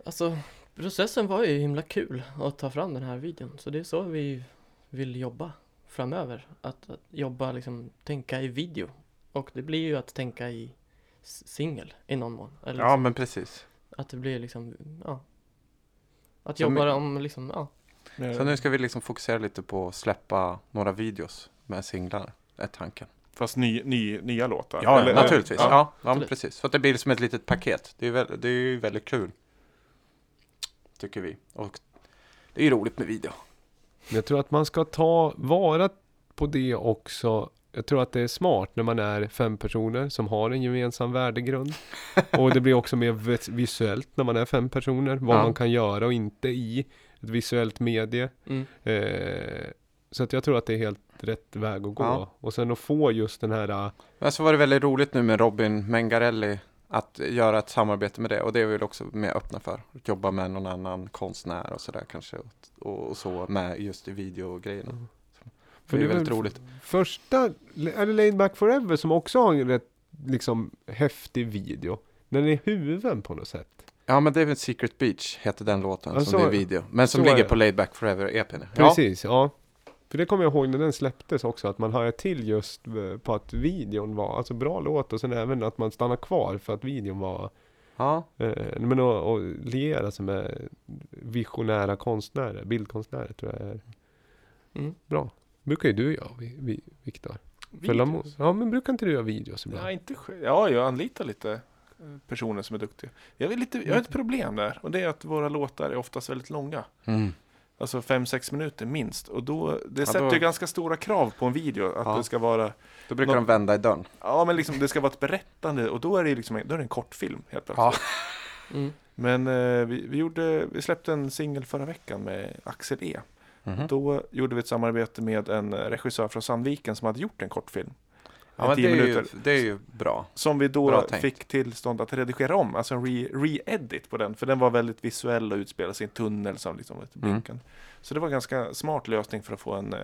Alltså, processen var ju himla kul att ta fram den här videon. Så det är så vi vill jobba framöver. Att, att jobba, liksom, tänka i video. Och det blir ju att tänka i singel i någon mån. Eller Ja, liksom, men precis. Att det blir liksom, ja. Att Så jobba my- om liksom, ja. Så nu ska vi liksom fokusera lite på att släppa några videos med singlar, är tanken. Fast ny, ny, nya låtar? Ja, Eller- naturligtvis. Ja, Ja. ja, men precis. Så att det blir som ett litet paket. Det är, väl, det är ju väldigt kul. Tycker vi. Och det är ju roligt med video. Men jag tror att man ska ta vara på det också. Jag tror att det är smart när man är fem personer som har en gemensam värdegrund. Och det blir också mer vis- visuellt när man är fem personer. Vad Ja. man kan göra och inte i ett visuellt medie. Mm. Eh, så att jag tror att det är helt rätt väg att gå. Ja. Och sen att få just den här äh, Men så var det väldigt roligt nu med Robin Mengarelli att göra ett samarbete med det. Och det är vi väl också mer öppna för. Att jobba med någon annan konstnär och sådär kanske. Och, och så med just i videogrejerna. För det är väldigt väl- roligt. första, är det Laid Back Forever som också har en rätt liksom häftig video. Den är huven på något sätt. Ja men det är väl Secret Beach heter den låten Ja, som är video. Men som ligger på Laid Back Forever EPn. Precis, ja. För det kommer jag ihåg när den släpptes också, att man hör till just eh, på att videon var, alltså bra låt och sen även att man stannar kvar för att videon var, Ja, eh, men att, att liera sig med visionära konstnärer, bildkonstnärer tror jag är Mm. bra. Brukar ju du göra, Vi- Vi- Viktor. Videos? Ja, men brukar inte du göra videos ibland? Ja, inte ja, jag anlitar lite eh, personer som är duktiga. Jag, är lite, jag har ett problem där och det är att våra låtar är oftast väldigt långa. mm. Alltså 5-6 minuter minst. Och då, det Ja, sätter då- ju ganska stora krav på en video. Att Ja. det ska vara, då brukar Nå- de vända i dörren. ja men liksom det ska vara ett berättande och då är det liksom, då är det en kortfilm helt plötsligt. Ja. Mm. Men eh, vi, vi, gjorde, vi släppte en singel förra veckan med Axel E. Mhm. Då gjorde vi ett samarbete med en regissör från Sandviken som hade gjort en kortfilm. Ja, men 10 det, är ju, minuter. det är ju bra. Som vi Bra då tänkt. fick tillstånd att redigera om, alltså en re- re-edit på den. För den var väldigt visuell och utspelade sig i en tunnel som liksom var lite Mm. blinkande. Så det var en ganska smart lösning för att få en eh,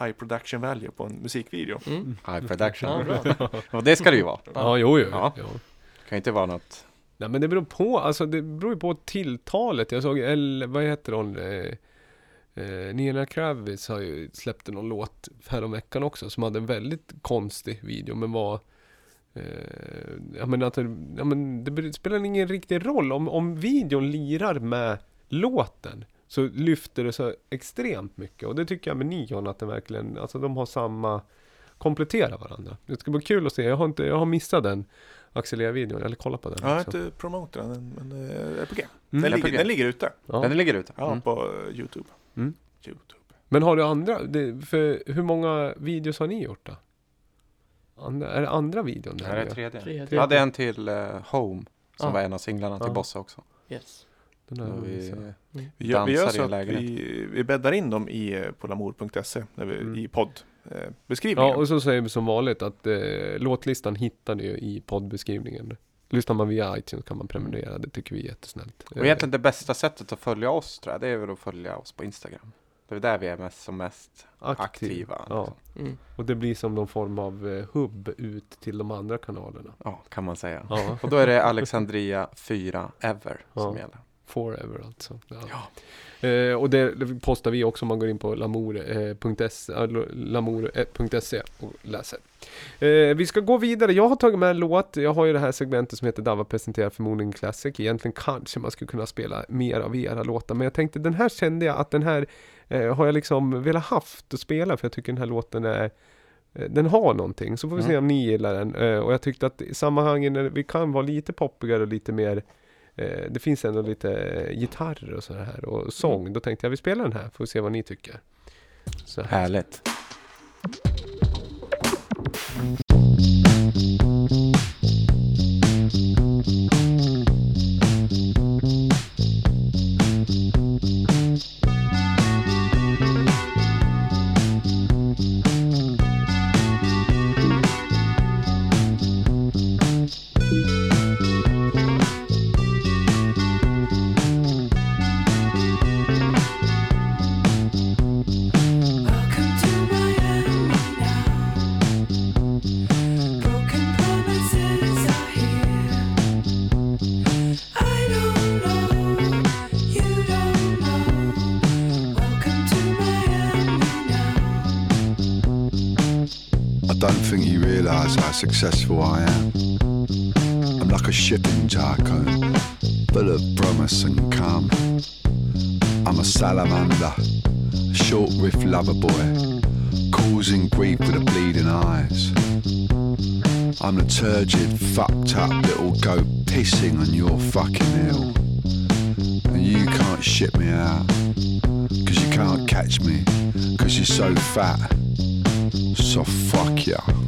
high production value på en musikvideo. Mm. High production. Ja. Och det ska det ju vara. Ja, jo, jo. Ja. jo. Det kan ju inte vara något. Nej men det beror på, alltså det beror ju på tilltalet. Jag såg, eller vad heter hon? Eh, eh, Nina Kravitz har ju släppt någon låt häromveckan också som hade en väldigt konstig video men var eh, ja, men att, det- ja, men det spelar ingen riktig roll om, om videon lirar med låten så lyfter det så extremt mycket och det tycker jag med Neon att det verkligen, alltså de har samma kompletterar varandra. Det ska bli kul att se, jag har, inte, jag har missat den Axelera-videon, eller kollat på den Ja, jag har inte promotat den, men eh, RPG. Mm. Den, RPG. ligger, den ligger ute. Ja. Den ligger ute. Ja, Mm. på Youtube. Mm. Youtube. Men har du andra? Det, för hur många videos har ni gjort då? Andra, är det andra videon? Det här är tredje. Tredje. Vi hade en till eh, Home, som Ja. var en av singlarna till Ja. Bossa också. Yes. Vi vi, sett. Vi gör, vi gör dansar i så att vi, vi bäddar in dem i, eh, på lamour.se, när vi- Mm. i poddbeskrivningen. Ja, och så säger vi som vanligt att eh, låtlistan hittar ni ju i poddbeskrivningen. Lyssnar man via iTunes kan man prenumerera, det tycker vi är jättesnällt. Och egentligen det bästa sättet att följa oss tror jag, det är väl att följa oss på Instagram. Det är där vi är mest som mest aktiv. aktiva. Ja. Mm. och det blir som någon form av eh, hubb ut till de andra kanalerna. ja, kan man säga. Ja, Och då är det Alexandria 4 Ever Ja. som gäller. Forever alltså. Ja. Eh, och det, postar vi också om man går in på lamour.se äh, lamour.se och läser. Eh, vi ska gå vidare. Jag har tagit med en låt. Jag har ju det här segmentet som heter Dava presenterar förmodligen Classic. Egentligen kanske man skulle kunna spela mer av era låtar. Men jag tänkte den här kände jag att den här eh, har jag liksom velat haft att spela. För jag tycker den här låten är eh, den har någonting, så får vi se Mm. om ni gillar den. Eh, och jag tyckte att i sammanhangen, när vi kan vara lite poppigare och lite mer eh, Det finns ändå lite eh, gitarrer och så här och sång. Då tänkte jag vi spelar den här, får vi se vad ni tycker. Så här. Härligt. Successful I am. I'm like a shipping tycoon, full of promise and calm. I'm a salamander, a short riff lover boy, causing grief with the bleeding eyes. I'm the turgid, fucked up little goat pissing on your fucking hill. And you can't ship me out, cause you can't catch me, cause you're so fat. So fuck ya.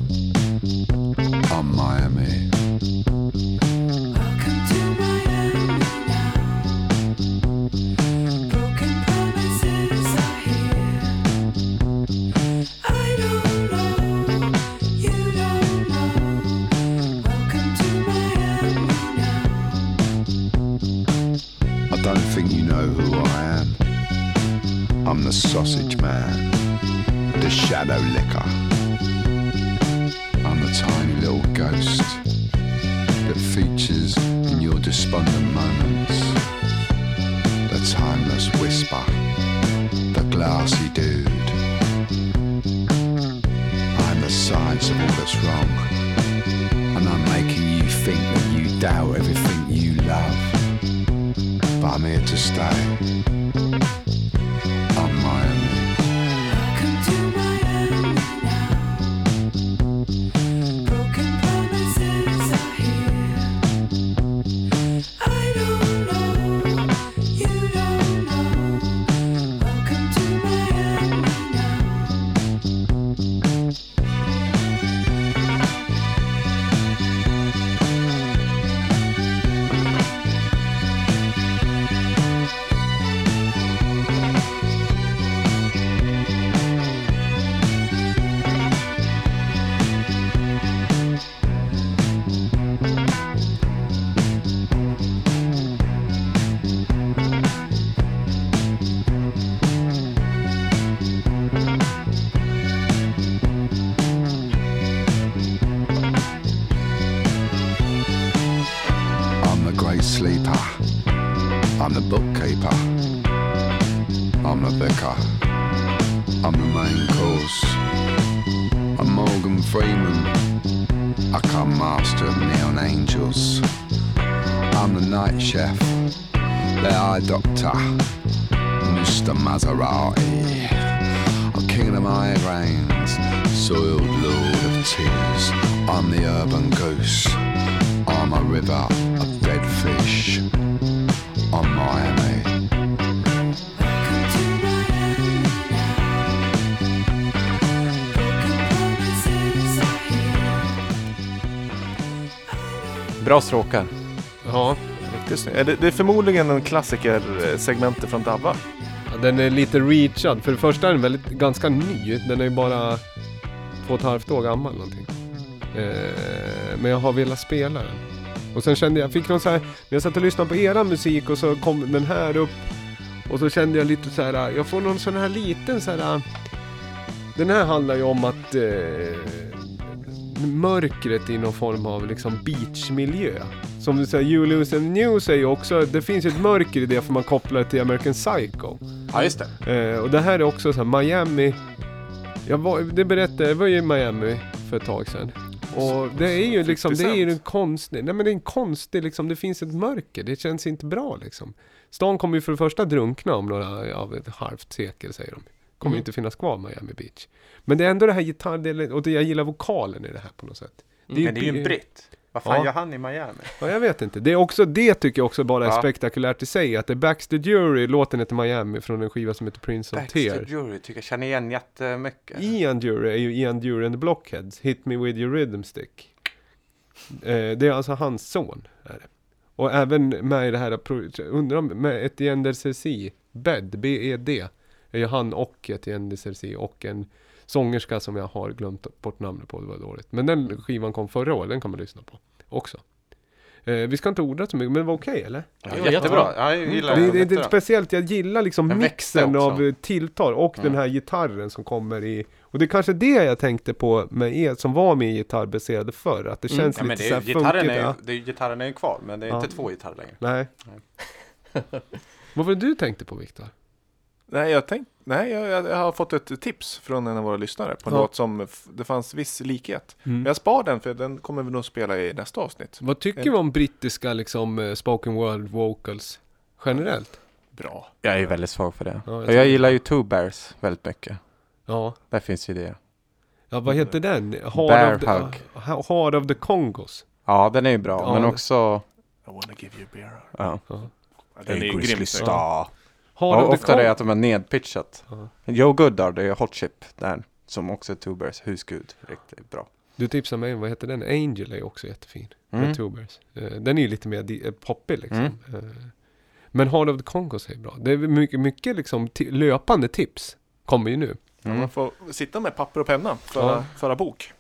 I'm the. I'm the main course. I'm Morgan Freeman. I come master of neon angels. I'm the night chef. The eye doctor. Mr. Maserati. I'm king of migraines. Soiled lord of tears. I'm the urban goose. I'm a river of dead fish. I'm Miami. Bra stråkar. Ja, Riktigt snyggt. Är Det, det är förmodligen en klassiker-segmentet från Dabba. Ja, Den är lite reachad. För det första är den väldigt, ganska ny. Den är ju bara två och ett halvt år gammal någonting. Eh, men jag har velat spela den. Och sen kände jag, fick någon så här, när jag satt och lyssnade på era musik och så kom den här upp. Och så kände jag lite så här, jag får någon sån här liten så här. Den här handlar ju om att eh, mörkret i någon form av liksom beachmiljö. Som du säger, Lose and News är ju också, det finns ju ett mörker i det för man kopplar det till American Psycho. Ja, just det. Eh, och det här är också så här Miami. Jag var, det berättade, jag var ju i Miami för ett tag sedan. Och det är ju liksom, det är ju en konstig, nej men det är en konstig liksom, det finns ett mörker. Det känns inte bra liksom. Stan kommer ju för det första drunkna om några, av ett halvt sekel säger de. Kommer Mm. inte finnas kvar Miami Beach. Men det är ändå det här gitarrdelen, och det, jag gillar vokalen i det här på något sätt. Mm. Men det är ju en britt. Vad fan Ja. gör han i Miami? Ja, jag vet inte. Det är också, det tycker jag också bara är Ja. spektakulärt i sig. Att det är Baxter Jury, låten heter Miami från en skiva som heter Prince of Baxter Tears. Jury tycker jag känner igen jättemycket. Ian Jury är ju Ian Jury and the Blockheads, Hit Me With Your Rhythm Stick. Eh, det är alltså hans son. Är det. Och även med i det här, undrar om, med Etienne Cerci, Bed, B-E-D, är ju han och Etienne Cerci och en sångerska som jag har glömt bort namnet på, det var dåligt. Men den skivan kom förra året, den kan man lyssna på också. Eh, vi ska inte orda så mycket, men det var okej eller? Ja, Det var jättebra. Ja, jag gillar Det, det. det, det är jättebra. speciellt, jag gillar liksom växte mixen av tilltal och Mm. den här gitarren som kommer i Och det är kanske det jag tänkte på med er som var med i gitarrbaserade förr, att det Mm. känns Ja, men lite det så är, här gitarren, funkigt. är ju, ja. det är, gitarren är ju kvar, men det är Ja. inte två gitarrer längre. Nej. [LAUGHS] Vad var det du tänkte på Viktor? Nej, jag, tänk, nej jag, jag har fått ett tips från en av våra lyssnare på en Ja. låt som det fanns viss likhet. Mm. Men jag spar den för den kommer vi nog spela i nästa avsnitt. Vad tycker vi om brittiska liksom eh, spoken word vocals generellt? Bra. Jag är väldigt svag för det. Ja, jag och jag gillar ju Two Bears väldigt mycket. Ja, Där finns ju det. ja vad heter den? Bear of, Hug. the, Ha- Heart of the Congos. Ja, den är ju bra, Ja, men det- också... I wanna give you a beer. Ja. Ja. Ja, Den är ju grymt of the ofta det är att de har nedpitchat. Ja. Joe Goodard, det är Hot Chip där. Som också är Two Bears husgud. Riktigt bra. Du tipsade mig om, vad heter den? Angel är också jättefin. Mm. Med Tubers. Eh, Den är ju lite mer eh, poppig liksom. Mm. Eh, Men Heart of the Congos är bra. Det är mycket, mycket liksom löpande tips. Kommer ju nu. Ja, Mm. man får sitta med papper och penna, föra, Ja. föra bok.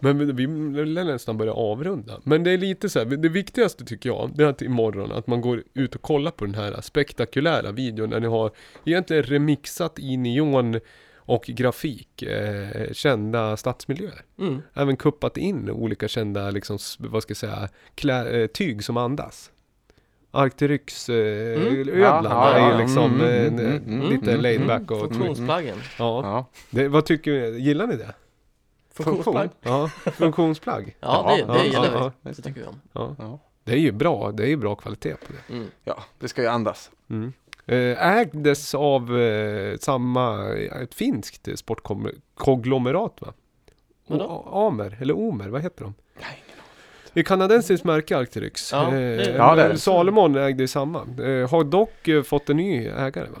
Men vi, vill nästan börja avrunda. Men det är lite så här, det viktigaste tycker jag, det är att imorgon att man går ut och kollar på den här spektakulära videon när ni har egentligen remixat i neon och grafik eh, kända stadsmiljöer. Mm. Även kuppat in olika kända, liksom, vad ska jag säga, klä, eh, tyg som andas. Arcteryx eh, Mm. ödlan Ja, är ju ja. liksom Mm, eh, mm, mm, lite mm, laid mm. back och Funktionsplaggen. Ja, Ja. det, vad tycker vi, gillar ni det? Funktionsplagg. Ja, funktionsplagg. [LAUGHS] Ja, det, det Ja, gillar ja, vi. Det tycker vi om. Ja. Ja. Det är ju bra, det är ju bra kvalitet på det. Mm. ja, det ska ju andas. Mm. Eh, ägdes av eh, samma, ett finskt sportkonglomerat va? Vadå? Amer, eller Omer, vad heter de? Det är kanadensiskt märke Arcteryx. Ja, eh, det- Ja, det är det. Salomon ägde ju samma. Eh, har dock eh, fått en ny ägare va?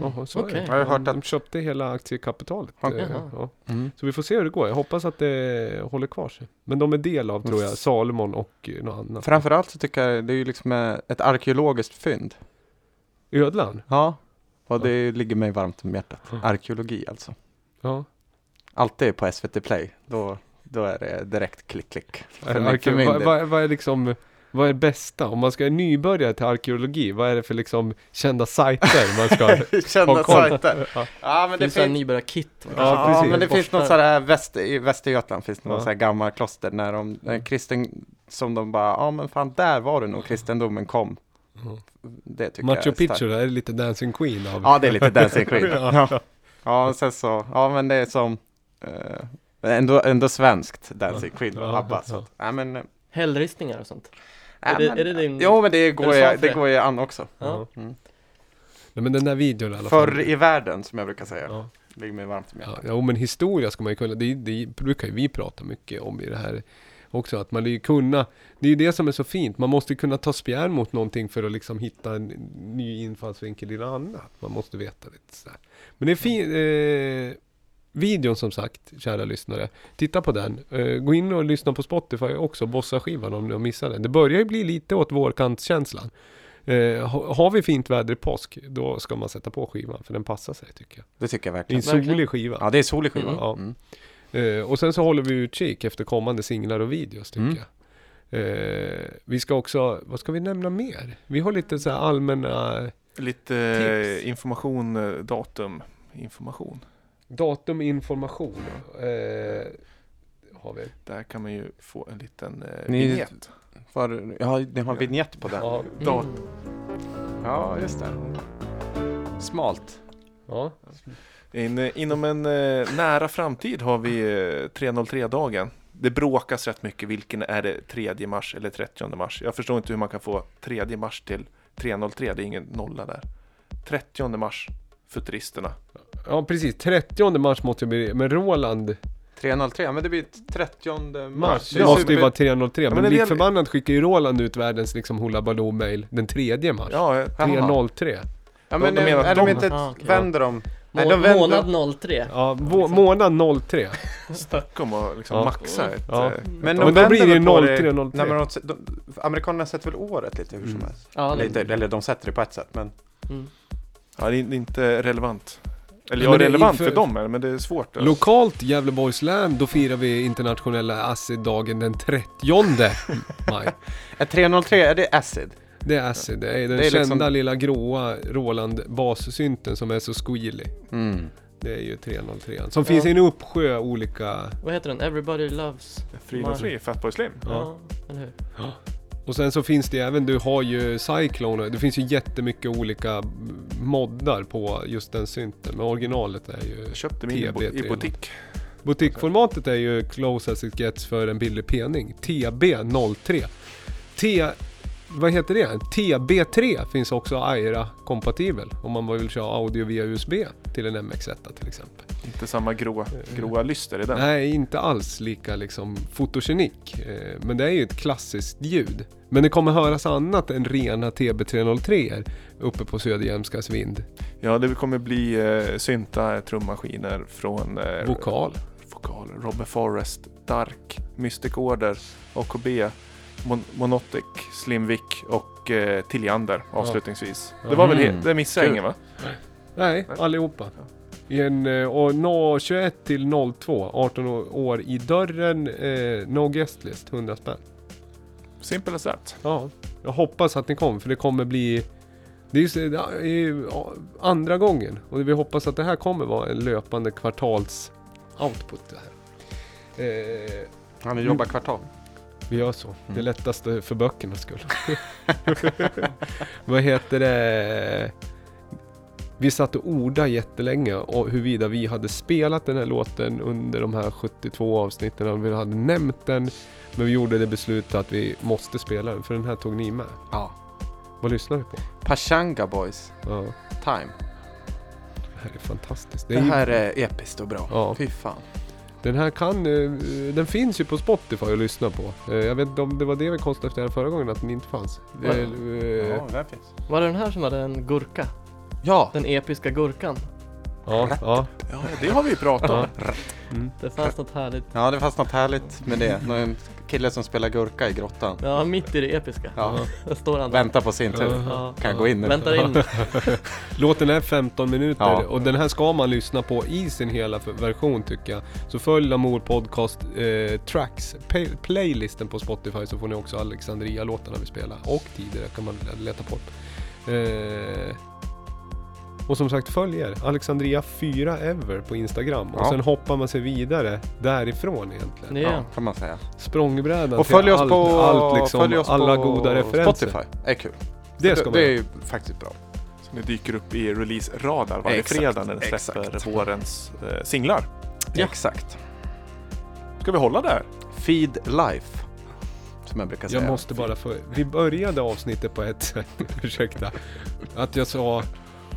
Jaha. Är det. Jag har hört De att- köpte hela aktiekapitalet. Ja. Eh, ja. Mm. Så vi får se hur det går. Jag hoppas att det håller kvar sig. Men de är del av, tror jag, Salomon och eh, något annat. Framförallt så tycker jag det är ju liksom eh, ett arkeologiskt fynd. Ödlan? Ja. Och det ligger mig varmt om hjärtat. Ja. Arkeologi alltså. Ja. Alltid på SVT Play. Då, då är det direkt klick klick. För min- Arke- för min vad, del. vad, vad är liksom, vad är det bästa? Om man ska nybörja till arkeologi, vad är det för liksom kända sajter man ska [LAUGHS] Kända ha koll sajter. Ja. Ja men det Finns finns nybörjarkit? Ja, Ja, precis. men det finns något sådär väster, i Västergötland finns det något Ja. sådär gammalt kloster när de, när kristen, som de bara, ja men fan där var det nog kristendomen kom. Ja. Det tycker Machu jag är Picchu, starkt. är det lite Dancing Queen av. Ja det är lite Dancing Queen. [LAUGHS] Ja. ja. sen så, ja men det är som, eh, ändå, ändå svenskt Dancing Queen och Ja, ABBA. Så, ja, men, eh, Hällristningar och sånt? Ja, Är det- men, är det din- Jo men det går, är det går ju an också. Ja. Mm. Nej, men den där videon i alla fall. Förr i världen som jag brukar säga. Ja. Ligger mig varmt om Ja, hjärtat. jo, men historia ska man ju kunna, det, det brukar ju vi prata mycket om i det här också, att man vill kunna, det är ju det som är så fint, man måste kunna ta spjärn mot någonting för att liksom hitta en ny infallsvinkel i något annat. Man måste veta lite sådär. Men det är fint, eh, videon som sagt, kära lyssnare. Titta på den. Eh, gå in och lyssna på Spotify också, Bossa-skivan om ni har missat den. Det börjar ju bli lite åt vårkantskänslan. Eh, ha- har vi fint väder i påsk, då ska man sätta på skivan, för den passar sig tycker jag. Det tycker jag Det är en verkligen. Verkligen. solig skiva. Ja, det är solig skiva. Ja. Mm. Eh, och sen så håller vi utkik efter kommande singlar och videos tycker Mm. jag. Vi ska också, vad ska vi nämna mer? Vi har lite så här allmänna Lite Tips. information, datum, information. Datum, information. Eh, har vi. Där kan man ju få en liten eh, Ni- vignett. För, ja, ni har vignett på den. Ja, Dat- Mm. Ja, just det. Smalt. ja. In, eh, inom en eh, nära framtid har vi eh, 303-dagen. Det bråkas rätt mycket vilken är det 3 mars eller 30 mars. Jag förstår inte hur man kan få 3 mars till 303, det är ingen nolla där. 30 mars, Futuristerna. Ja, precis. 30 mars måste det bli, men Roland 303, men det blir 30 mars. det är måste ju vara 303. Ja, men men är lik förbannat skickar ju Roland ut världens liksom Hoola Baloo mail den 3 mars. Ja, eh, Jaha. 303. Ja, men De menar är att de de- inte, Ah, vänder de? Nej, de vänder- månad 03. Ja, vå- månad 03. Stockholm och liksom Ja. maxa ett... Ja. eh, Men, de men då blir det ju vänder väl på 03, 03. Nej, men de, de, amerikanerna sätter väl året lite hur som Mm. helst? Ja, Lite, eller de sätter det på ett sätt, men mm. Ja, är det är inte relevant. Eller ja, det är relevant för- för dem, är, men det är svårt. alltså. Lokalt Gävleborgs län, då firar vi internationella acid-dagen den 30 [LAUGHS] maj. är 303, är det acid? Det är acid, det är den Det är liksom- kända lilla gråa Roland bassynten som är så squealy. Mm. Det är ju 303. Som finns i en uppsjö olika... Vad heter den? Everybody loves... Frida Fri, Fatboy Slim. Ja. Ja, eller hur? Och sen så finns det även, du har ju Cyclone, det finns ju jättemycket olika moddar på just den synten. Men originalet är ju... Jag köpte min bo- i TB3. butik. Butikformatet är ju close as it gets för en billig pening. TB03. T... Vad heter det? TB3 finns också AIRA-kompatibel om man vill köra audio via USB till en MX1 till exempel. Inte samma gråa, gråa lyster i den. Nej, inte alls lika liksom fotogenik. Eh, Men det är ju ett klassiskt ljud. Men det kommer höras annat än rena TB303 uppe på Söderjämskas vind. Ja, det kommer bli eh, synta, trummaskiner från eh, Vokal. vokal. Robert Forrest, Dark, Mystic Order, AKB, Mon- Monotic, Slimvik och eh, Tilliander avslutningsvis. Ja. Det var väl Mm. det missade jag ingen va? Nej, allihopa. I en, eh, och no, 21 till 02, 18 år i dörren, eh, no guest list, 100 spänn. Simple as that. Ja, jag hoppas att ni kommer för det kommer bli det är ju så- det är ju ja, andra gången och vi hoppas att det här kommer vara en löpande kvartals output det här. Eh, Han jobbar kvartal. Vi gör så. Det Mm. lättaste för böckernas skull. [LAUGHS] Vad heter det? Vi satt och ordade jättelänge och huruvida vi hade spelat den här låten under de här 72 avsnitten. och Vi hade nämnt den. Men vi gjorde det beslutet att vi måste spela den för den här tog ni med. Ja. Vad lyssnar vi på? Pachanga Boys, Ja, Time. det här är fantastiskt. Det Det här är episkt och bra. Ja. Fy fan. Den här kan, eh, den finns ju på Spotify att lyssna på. Eh, Jag vet inte om det var det vi konstaterade förra gången att den inte fanns. Det, eh, Ja, där finns. Var det den här som hade en gurka? Ja! Den episka gurkan? Ja, ja. Ja, det har vi pratat om. Det fanns något härligt. Ja, det fanns något härligt med det. Någon kille som spelar gurka i grottan. Ja, mitt i det episka. Ja. Där står han där. Väntar på sin tur. Ja. Kan jag gå in nu? Väntar in. [LAUGHS] Låten är 15 minuter Ja. och den här ska man lyssna på i sin hela version tycker jag. Så följ Lamour Podcast eh, Tracks, pay- playlisten på Spotify så får ni också Alexandria-låtarna vi spelar. Och tidigare kan man leta på. Eh, och som sagt följ er, Alexandria4 ever på Instagram. Och Ja. sen hoppar man sig vidare därifrån egentligen. Det Ja, kan man säga. Språngbrädan Och till följ oss allt, på, allt liksom, följ oss alla på goda referenser. Spotify. är kul. Det ska man det är faktiskt bra. Så ni dyker upp i release-radar varje Exakt, fredag när den släpper exakt. vårens eh, singlar. Ja. Exakt. Ska vi hålla där? Feed Life. Som jag brukar säga. Jag måste bara få... Vi började avsnittet på ett sätt, [LAUGHS] ursäkta. Att jag sa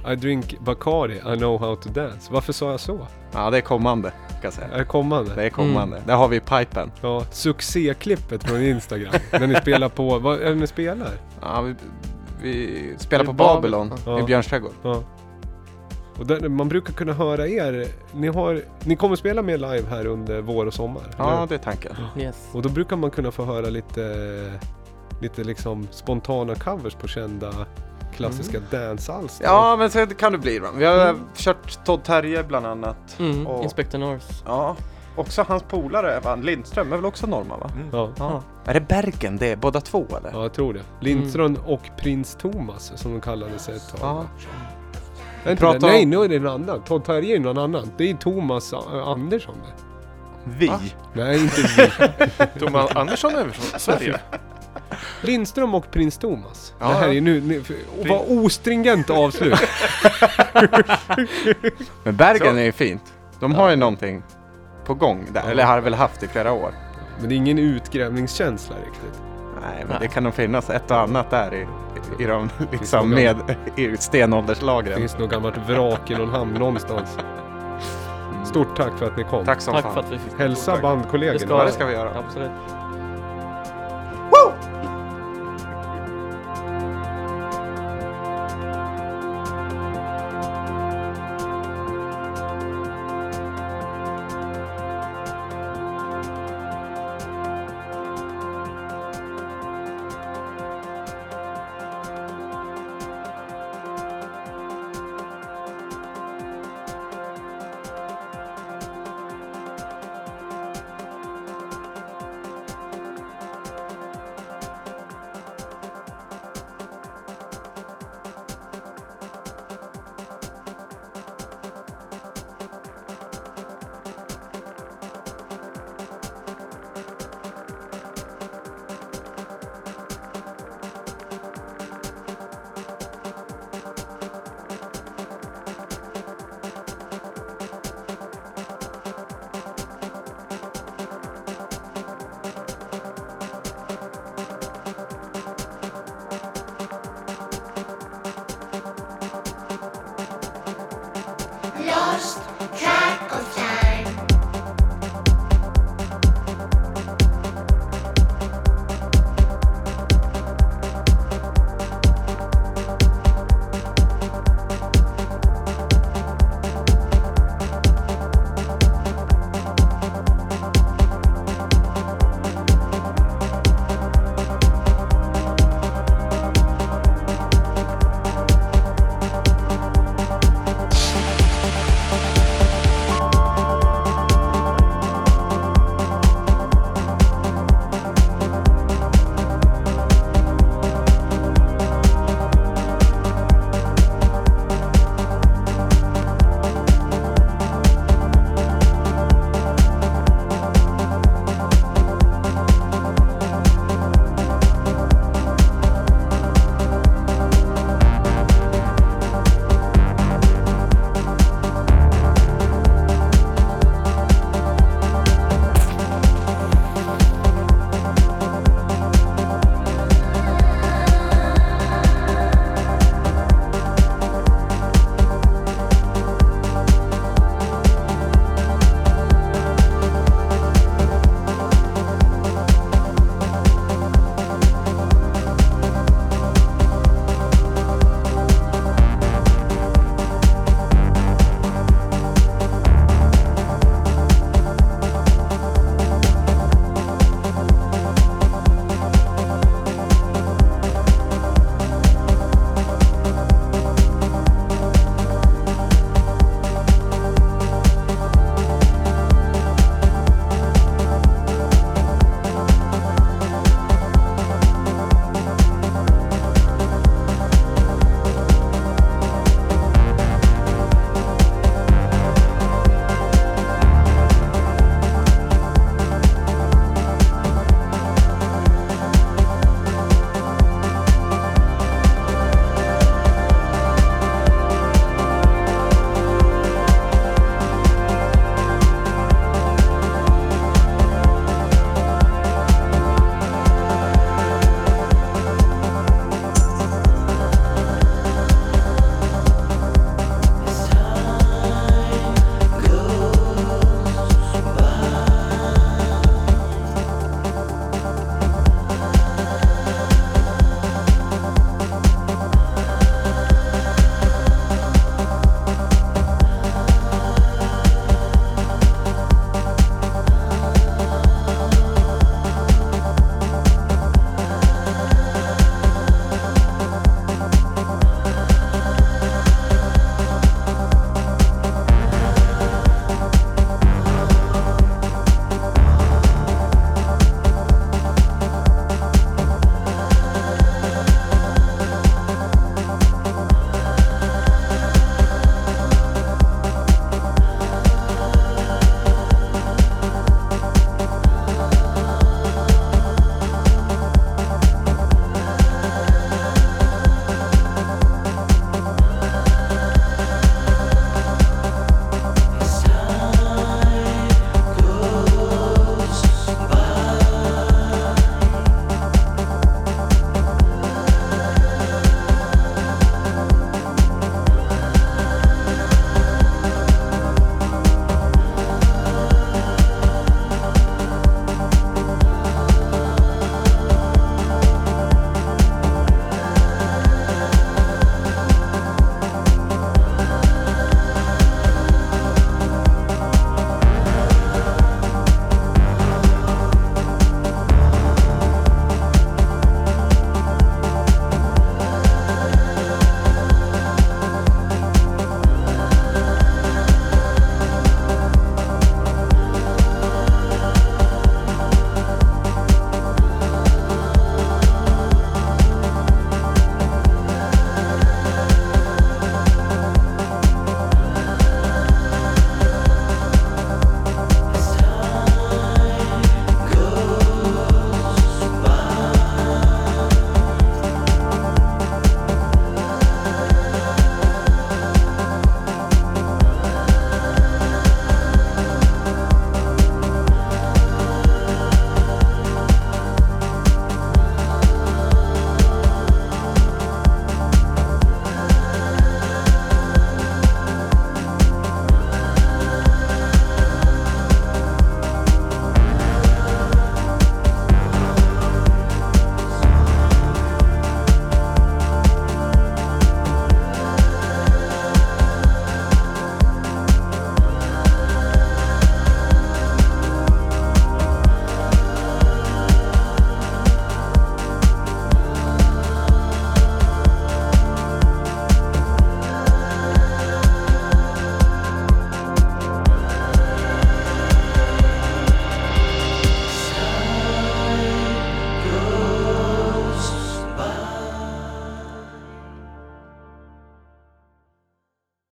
I drink Bacardi, I know how to dance. Varför sa jag så? Ja, det är kommande. Kan jag säga. Är det kommande? Det är kommande. Det har vi i pipen. Ja, succéklippet från Instagram. när ni spelar på... Vad är det ni spelar? Ja, vi, vi spelar på Babylon. Babylon Ja. i Björns trädgård. Ja. Och där, man brukar kunna höra er, ni, har, ni kommer spela mer live här under vår och sommar? Ja, eller? det är tanken. Yes. Och då brukar man kunna få höra lite, lite liksom spontana covers på kända klassiska dancealster. Ja, men så kan det bli då. Vi har kört Todd Terje bland annat. Mm, Och- Inspector North. Ja, också hans polare, va? Lindström, är väl också norrman va? Ja. Ja. Är det Bergen det, är båda två eller? Ja, jag tror det. Lindström och Prins Thomas som de kallade sig ett tag. Ja. Är inte Prata det? Nej, nu är det en annan. Todd Terje är någon annan. Det är Thomas Andersson det. Vi. Va? Nej, inte vi. [LAUGHS] Thomas Andersson är från Sverige. [LAUGHS] Lindström och Prins Thomas. Ja, det här är nu, nu vad ostringent avslut. [LAUGHS] Men Bergen Så. är ju fint. De har ju någonting på gång där, Ja. eller har väl haft i flera år. Men det är ingen utgrävningskänsla riktigt. Nej, men Nej. det kan nog finnas ett och annat där i, i de liksom nog med [LAUGHS] i stenålderslagren. Det finns något gammalt vrak i någon hamn någonstans. [LAUGHS] Stort tack för att ni kom. Tack som Tack fan. för att vi fick Hälsa bandkollegorna. Ja, det ska vi göra. Absolut.